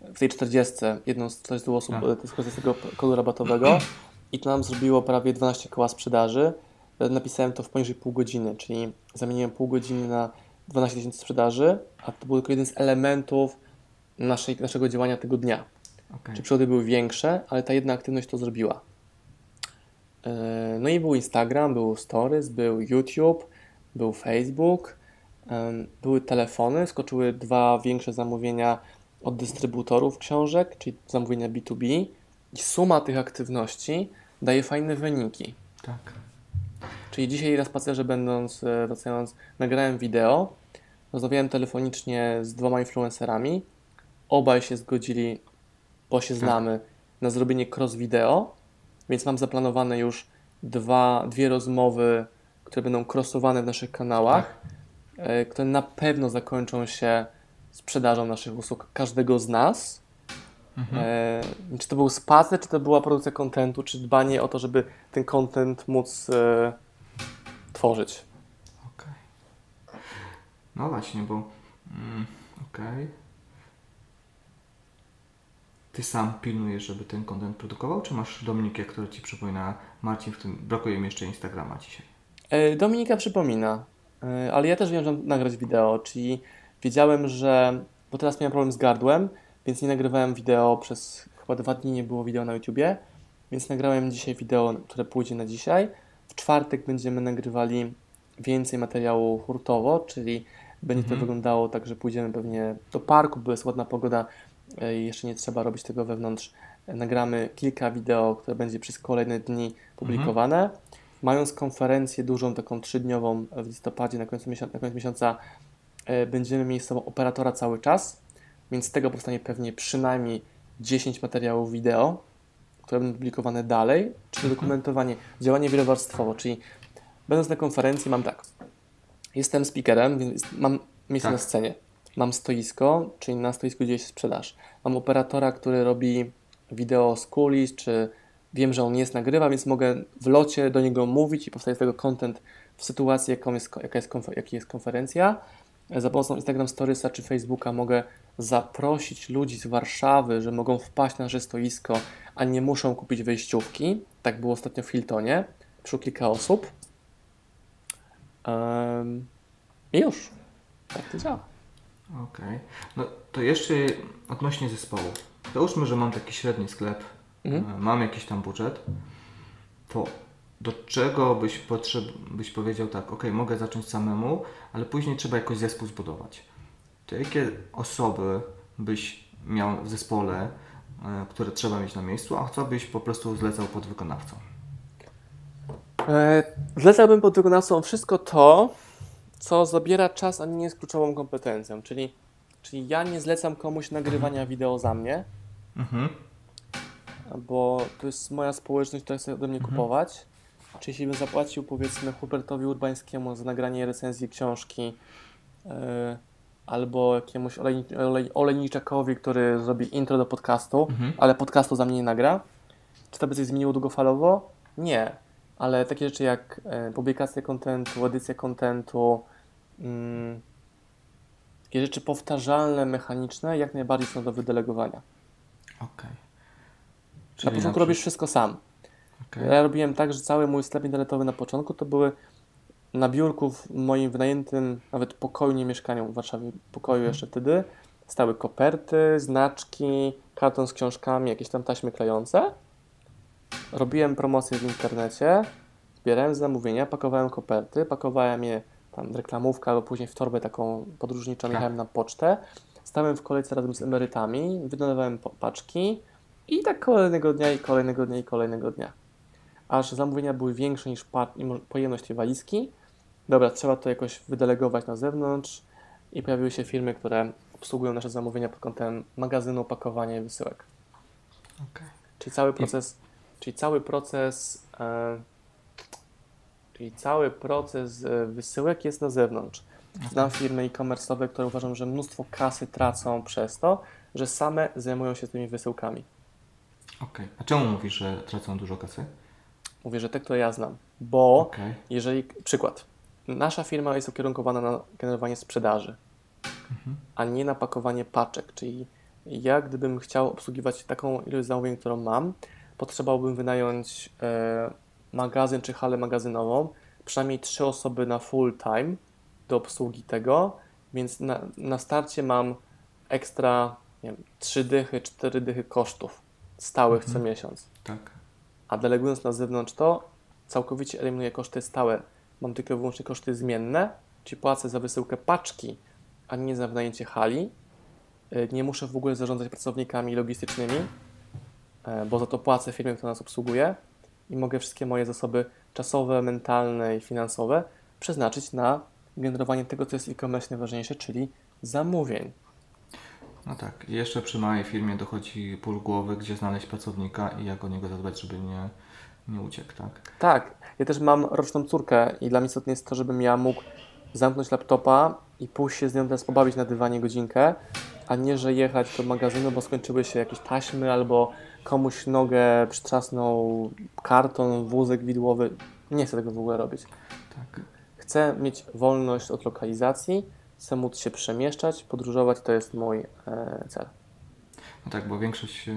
w tej 40, jedną z 40 osób Tak. skorzystać z tego kodu rabatowego i to nam zrobiło prawie 12 koła sprzedaży. E, Napisałem to w poniżej pół godziny, czyli zamieniłem pół godziny na 12 tysięcy sprzedaży, a to był tylko jeden z elementów naszej, naszego działania tego dnia. Okej. Czy przygody były większe, ale ta jedna aktywność to zrobiła. Yy, No i był Instagram, był Stories, był YouTube, był Facebook, były telefony, skoczyły dwa większe zamówienia od dystrybutorów książek, czyli zamówienia B2B i suma tych aktywności daje fajne wyniki. Tak. Czyli dzisiaj na spacerze będąc, e, wracając, nagrałem wideo, rozmawiałem telefonicznie z dwoma influencerami, obaj się zgodzili, bo się Tak. znamy, na zrobienie cross wideo, więc mam zaplanowane już dwa, dwie rozmowy, które będą crossowane w naszych kanałach, e, które na pewno zakończą się sprzedażą naszych usług każdego z nas. E, czy to był spacer, czy to była produkcja kontentu, czy dbanie o to, żeby ten content móc e, tworzyć. Okej. No właśnie, bo. Mm, Okej. Ty sam pilnujesz, żeby ten content produkował, czy masz Dominikę, która ci przypomina, Marcin, w tym brakuje mi jeszcze Instagrama dzisiaj. E, Dominika przypomina, e, ale ja też wiem, że mam nagrać wideo, czyli wiedziałem, że, bo teraz miałem problem z gardłem, więc nie nagrywałem wideo przez chyba dwa dni, nie było wideo na YouTubie, więc nagrałem dzisiaj wideo, które pójdzie na dzisiaj. W czwartek będziemy nagrywali więcej materiału hurtowo, czyli będzie to Mhm. wyglądało tak, że pójdziemy pewnie do parku, bo jest ładna pogoda jeszcze nie trzeba robić tego wewnątrz. E, Nagramy kilka wideo, które będzie przez kolejne dni publikowane. Mając konferencję dużą, taką trzydniową w listopadzie, na końcu, miesiąca, na końcu miesiąca, e, będziemy mieli z sobą operatora cały czas, więc z tego powstanie pewnie przynajmniej 10 materiałów wideo, które będą publikowane dalej, czyli dokumentowanie, działanie wielowarstwowo, czyli będąc na konferencji mam tak, jestem speakerem, więc mam miejsce Tak. na scenie, mam stoisko, czyli na stoisku dzieje się sprzedaż, mam operatora, który robi wideo z kulis, czy wiem, że on jest, nagrywa, więc mogę w locie do niego mówić i powstaje z tego content w sytuacji, jaką jest, jaka jest, jaki jest konferencja. Za pomocą Instagram Storiesa czy Facebooka mogę zaprosić ludzi z Warszawy, że mogą wpaść na nasze stoisko, a nie muszą kupić wejściówki. Tak było ostatnio w Hiltonie. Przyszło kilka osób. Em, I już. Tak to działa. Okej. No to jeszcze odnośnie zespołu. Załóżmy, że mam taki średni sklep, Mhm. e, mam jakiś tam budżet, to do czego byś, potrzeb, byś powiedział tak, ok, mogę zacząć samemu, ale później trzeba jakoś zespół zbudować. To jakie osoby byś miał w zespole, e, które trzeba mieć na miejscu, a co byś po prostu zlecał pod wykonawcą? E, Zlecałbym pod wykonawcą wszystko to, co zabiera czas, a nie jest kluczową kompetencją. Czyli, czyli ja nie zlecam komuś nagrywania wideo za mnie, Mhm. bo to jest moja społeczność, która chce ode mnie kupować. Czyli jeśli bym zapłacił powiedzmy Hubertowi Urbańskiemu za nagranie recenzji książki e, albo jakiemuś olej, olej, olejniczakowi, który zrobi intro do podcastu, Mhm. ale podcastu za mnie nie nagra, czy to by coś zmieniło długofalowo? Nie. Ale takie rzeczy jak e, publikacja kontentu, edycja kontentu, mm, takie rzeczy powtarzalne, mechaniczne, jak najbardziej są do wydelegowania. Okej. Na początku robisz wszystko sam. Okej. Ja robiłem tak, że cały mój sklep internetowy na początku to były na biurku w moim wynajętym nawet pokoju, nie mieszkaniu w Warszawie, pokoju jeszcze wtedy, stały koperty, znaczki, karton z książkami, jakieś tam taśmy klejące. Robiłem promocje w internecie, zbierałem zamówienia, pakowałem koperty, pakowałem je tam w reklamówkę albo później w torbę taką podróżniczą, Tak. jechałem na pocztę, stałem w kolejce razem z emerytami, wydawałem paczki i tak kolejnego dnia i kolejnego dnia i kolejnego dnia. Aż zamówienia były większe niż pojemność tej walizki. Dobra, trzeba to jakoś wydelegować na zewnątrz i pojawiły się firmy, które obsługują nasze zamówienia pod kątem magazynu, pakowania i wysyłek. Okej. Czyli cały proces, czyli cały proces, e, czyli cały proces e, wysyłek jest na zewnątrz. Znam firmy e-commerce'owe, które uważam, że mnóstwo kasy tracą przez to, że same zajmują się tymi wysyłkami. Okej. A czemu mówisz, że tracą dużo kasy? Mówię, że te, które ja znam, bo Okej. jeżeli, przykład, nasza firma jest ukierunkowana na generowanie sprzedaży, a nie na pakowanie paczek, czyli ja gdybym chciał obsługiwać taką ilość zamówień, którą mam, potrzebowałbym wynająć e, magazyn czy halę magazynową, przynajmniej trzy osoby na full time do obsługi tego, więc na, na starcie mam ekstra, nie wiem, trzy dychy, cztery dychy kosztów stałych co miesiąc Tak. a delegując na zewnątrz to, całkowicie eliminuję koszty stałe. Mam tylko i wyłącznie koszty zmienne, czyli płacę za wysyłkę paczki, a nie za wynajęcie hali. y, nie muszę w ogóle zarządzać pracownikami logistycznymi, e, bo za to płacę firmie, która nas obsługuje i mogę wszystkie moje zasoby czasowe, mentalne i finansowe przeznaczyć na generowanie tego, co jest e-commerce najważniejsze, czyli zamówień. No tak, jeszcze przy małej firmie dochodzi ból głowy, gdzie znaleźć pracownika i jak o niego zadbać, żeby nie, nie uciekł, tak? Tak, ja też mam roczną córkę i dla mnie istotne jest to, żebym ja mógł zamknąć laptopa i pójść się z nią teraz pobawić na dywanie godzinkę, a nie, że jechać do magazynu, bo skończyły się jakieś taśmy albo komuś nogę przytrzasnął karton, wózek widłowy. Nie chcę tego w ogóle robić. Tak. Chcę mieć wolność od lokalizacji, chcę móc się przemieszczać, podróżować, to jest mój e, cel. No tak, bo większość, e,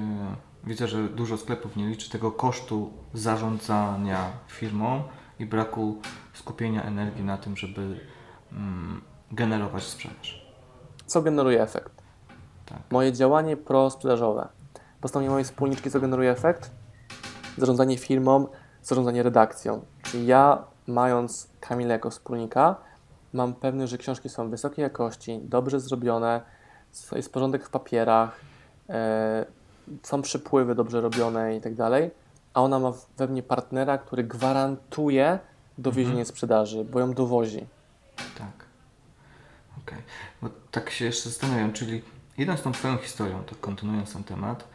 widzę, że dużo sklepów nie liczy tego kosztu zarządzania firmą i braku skupienia energii na tym, żeby mm, generować sprzedaż. Co generuje efekt? Tak. Moje działanie prosprzedażowe. Postanowienie mojej wspólniczki, co generuje efekt? Zarządzanie firmą, zarządzanie redakcją. Czyli ja, mając Kamilę jako wspólnika, mam pewność, że książki są wysokiej jakości, dobrze zrobione, jest porządek w papierach, e, są przypływy dobrze robione i tak dalej, a ona ma we mnie partnera, który gwarantuje dowiezienie sprzedaży, bo ją dowozi. Tak. Okej. Bo tak się jeszcze zastanawiam, czyli idąc tą Twoją historią, to kontynuując ten temat,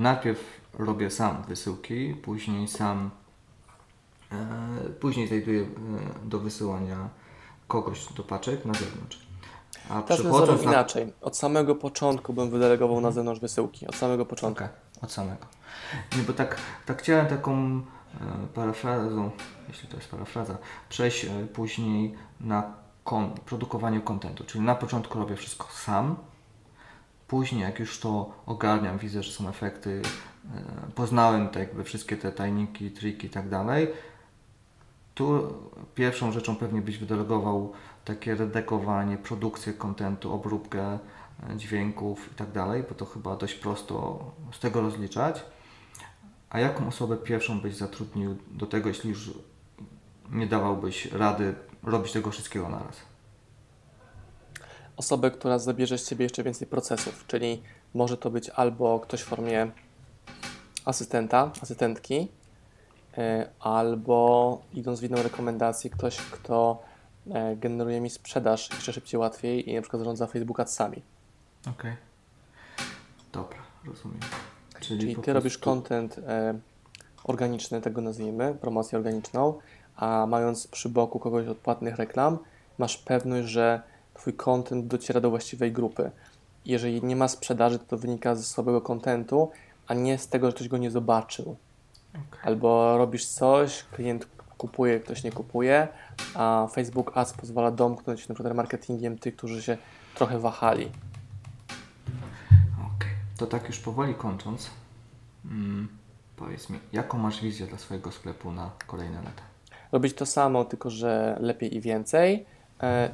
najpierw robię sam wysyłki, później sam, e, później znajduję e, do wysyłania kogoś do paczek na zewnątrz. A Teraz zrobił inaczej. Od samego początku bym wydelegował na zewnątrz wysyłki. Od samego początku. Okej, od samego. Nie, bo tak, tak chciałem taką e, parafrazą, jeśli to jest parafraza, przejść e, później na kon, produkowanie kontentu. Czyli na początku robię wszystko sam, później jak już to ogarniam, widzę, że są efekty, e, poznałem te jakby wszystkie te tajniki, triki i tak dalej, tu pierwszą rzeczą pewnie byś wydelegował takie redagowanie, produkcję kontentu, obróbkę e, dźwięków i tak dalej, bo to chyba dość prosto z tego rozliczać. A jaką osobę pierwszą byś zatrudnił do tego, jeśli już nie dawałbyś rady robić tego wszystkiego naraz? Osobę, która zabierze z Ciebie jeszcze więcej procesów, czyli może to być albo ktoś w formie asystenta, asystentki, e, albo idąc w inną rekomendację, ktoś, kto e, generuje mi sprzedaż jeszcze szybciej, łatwiej i na przykład zarządza Facebook Adsami. Okej. Dobra, rozumiem. Czyli po ty robisz prostu- content e, organiczny, tego nazwijmy, promocję organiczną, a mając przy boku kogoś od płatnych reklam, masz pewność, że twój content dociera do właściwej grupy. Jeżeli nie ma sprzedaży, to, to wynika ze słabego contentu, a nie z tego, że ktoś go nie zobaczył. Okej. Albo robisz coś, klient kupuje, ktoś nie kupuje, a Facebook Ads pozwala domknąć na przykład marketingiem tych, którzy się trochę wahali. Okej, to tak już powoli kończąc, mm, powiedz mi, jaką masz wizję dla swojego sklepu na kolejne lata? robić to samo, tylko że lepiej i więcej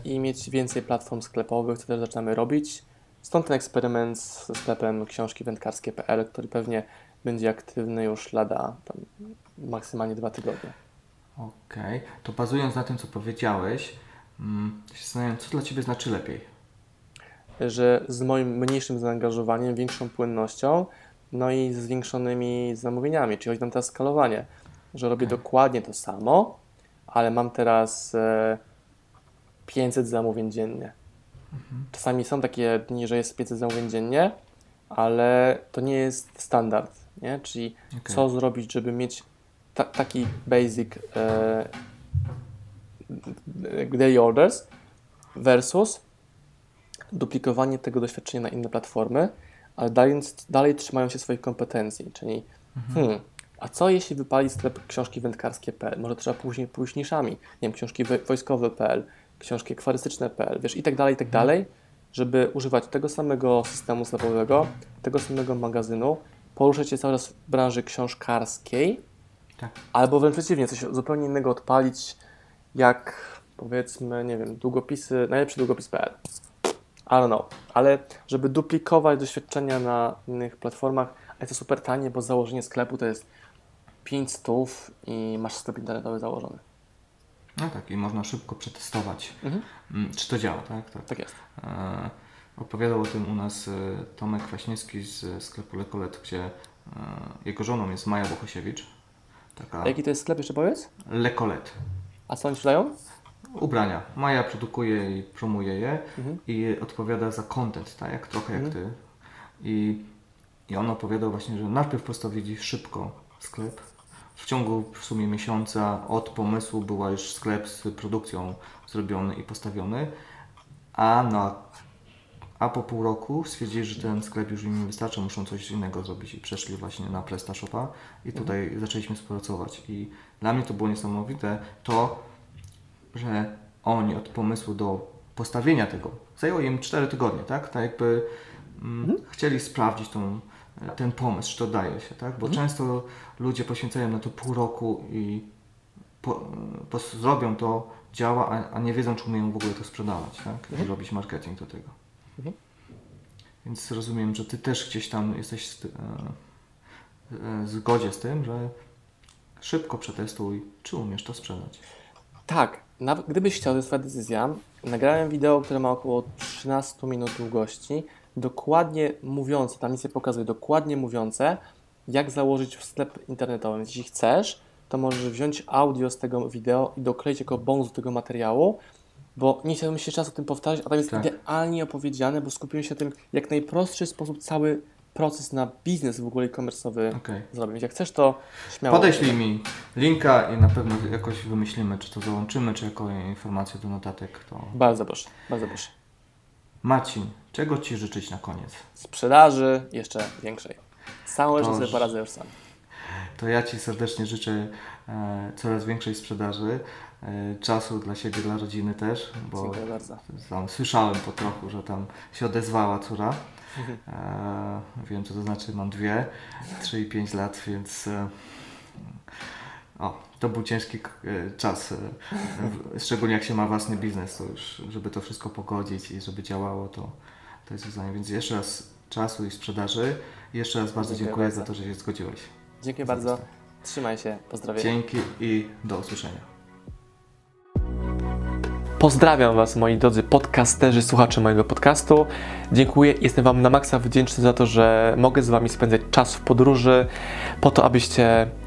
i mieć więcej platform sklepowych, co też zaczynamy robić. Stąd ten eksperyment ze sklepem książki wędkarskie.pl, który pewnie będzie aktywny już lada maksymalnie dwa tygodnie. Okej, to bazując na tym, co powiedziałeś, mm, się zastanawiam, co dla Ciebie znaczy lepiej? Że z moim mniejszym zaangażowaniem, większą płynnością, no i zwiększonymi zamówieniami, czyli chodzi nam teraz skalowanie, że robię Okej. dokładnie to samo, ale mam teraz e, 500 zamówień dziennie. Czasami są takie dni, że jest 500 zamówień dziennie, ale to nie jest standard, nie? Czyli Okej. co zrobić, żeby mieć ta, taki basic e, daily orders versus duplikowanie tego doświadczenia na inne platformy, ale dalej, dalej trzymają się swoich kompetencji, czyli hmm, a co jeśli wypali sklep książki wędkarskie.pl? Może trzeba później pójść niszami, nie wiem, książki wo- wojskowe.pl, książki akwarystyczne.pl, wiesz, i tak dalej, i tak dalej, żeby używać tego samego systemu sklepowego, tego samego magazynu, poruszać się cały czas w branży książkarskiej, Tak. albo wręcz przeciwnie, coś zupełnie innego odpalić, jak powiedzmy, nie wiem, długopisy, najlepszy długopis.pl. I don't know, ale żeby duplikować doświadczenia na innych platformach, a jest to super tanie, bo założenie sklepu to jest 5 stów i masz sklep internetowy założony. No tak, i można szybko przetestować, Mhm. mm, czy to działa, tak? tak. Tak jest. E, Opowiadał o tym u nas e, Tomek Kwaśniewski z sklepu Lekolet, gdzie e, jego żoną jest Maja Bohosiewicz. Taka A jaki to jest sklep, jeszcze powiedz? Lekolet. A co oni sprzedają? Ubrania. Maja produkuje i promuje je Mhm. i odpowiada za content, tak? Jak, trochę jak ty. I, I on opowiadał właśnie, że najpierw postawili szybko sklep. W ciągu w sumie miesiąca od pomysłu była już sklep z produkcją zrobiony i postawiony, a, na, a po pół roku stwierdzili, że ten sklep już im nie wystarcza, muszą coś innego zrobić i przeszli właśnie na PrestaShopa i tutaj zaczęliśmy współpracować. I dla mnie to było niesamowite to, że oni od pomysłu do postawienia tego zajęło im 4 tygodnie, tak? Tak jakby mm, chcieli sprawdzić tą, ten pomysł, czy to daje się, tak? Bo często ludzie poświęcają na to pół roku i po, po, zrobią to, działa, a, a nie wiedzą, czy umieją w ogóle to sprzedawać, tak? I robić marketing do tego. Mhm. Więc rozumiem, że Ty też gdzieś tam jesteś w e, e, zgodzie z tym, że szybko przetestuj, czy umiesz to sprzedać. Tak, nawet gdybyś chciał, to jest Twoja decyzja. Nagrałem wideo, które ma około 13 minut długości, dokładnie mówiące, tam nic nie pokazuje, dokładnie mówiące, jak założyć sklep internetowy. Więc jeśli chcesz, to możesz wziąć audio z tego wideo i dokleić jako bonus do tego materiału, bo nie chciałbym się czas o tym powtarzać, a tam jest Tak. idealnie opowiedziane, bo skupiłem się na tym, jak najprostszy sposób cały proces na biznes w ogóle e-commerce'owy Okej. zrobić. Jak chcesz, to śmiało. Podeślij mi linka i na pewno jakoś wymyślimy, czy to załączymy, czy jako informację do notatek. To... Bardzo proszę, bardzo proszę. Marcin, czego Ci życzyć na koniec? sprzedaży jeszcze większej. To sobie już- poradzę już sam. To ja Ci serdecznie życzę e, coraz większej sprzedaży, e, czasu dla siebie, dla rodziny też, bo Dziękuję bardzo. tam słyszałem po trochu, że tam się odezwała córa. E, wiem, co to znaczy, mam dwie, trzy i pięć lat, więc e, o, to był ciężki e, czas, e, szczególnie jak się ma własny biznes, to już, żeby to wszystko pogodzić i żeby działało, to, to jest wyzwanie. Więc jeszcze raz czasu i sprzedaży. I jeszcze raz bardzo Dziękuję dziękuję bardzo. za to, że się zgodziłeś. Dziękuję bardzo. Trzymaj się. Pozdrawiam. Dzięki i do usłyszenia. Pozdrawiam Was, moi drodzy podcasterzy, słuchacze mojego podcastu. Dziękuję. Jestem Wam na maksa wdzięczny za to, że mogę z Wami spędzać czas w podróży, po to, abyście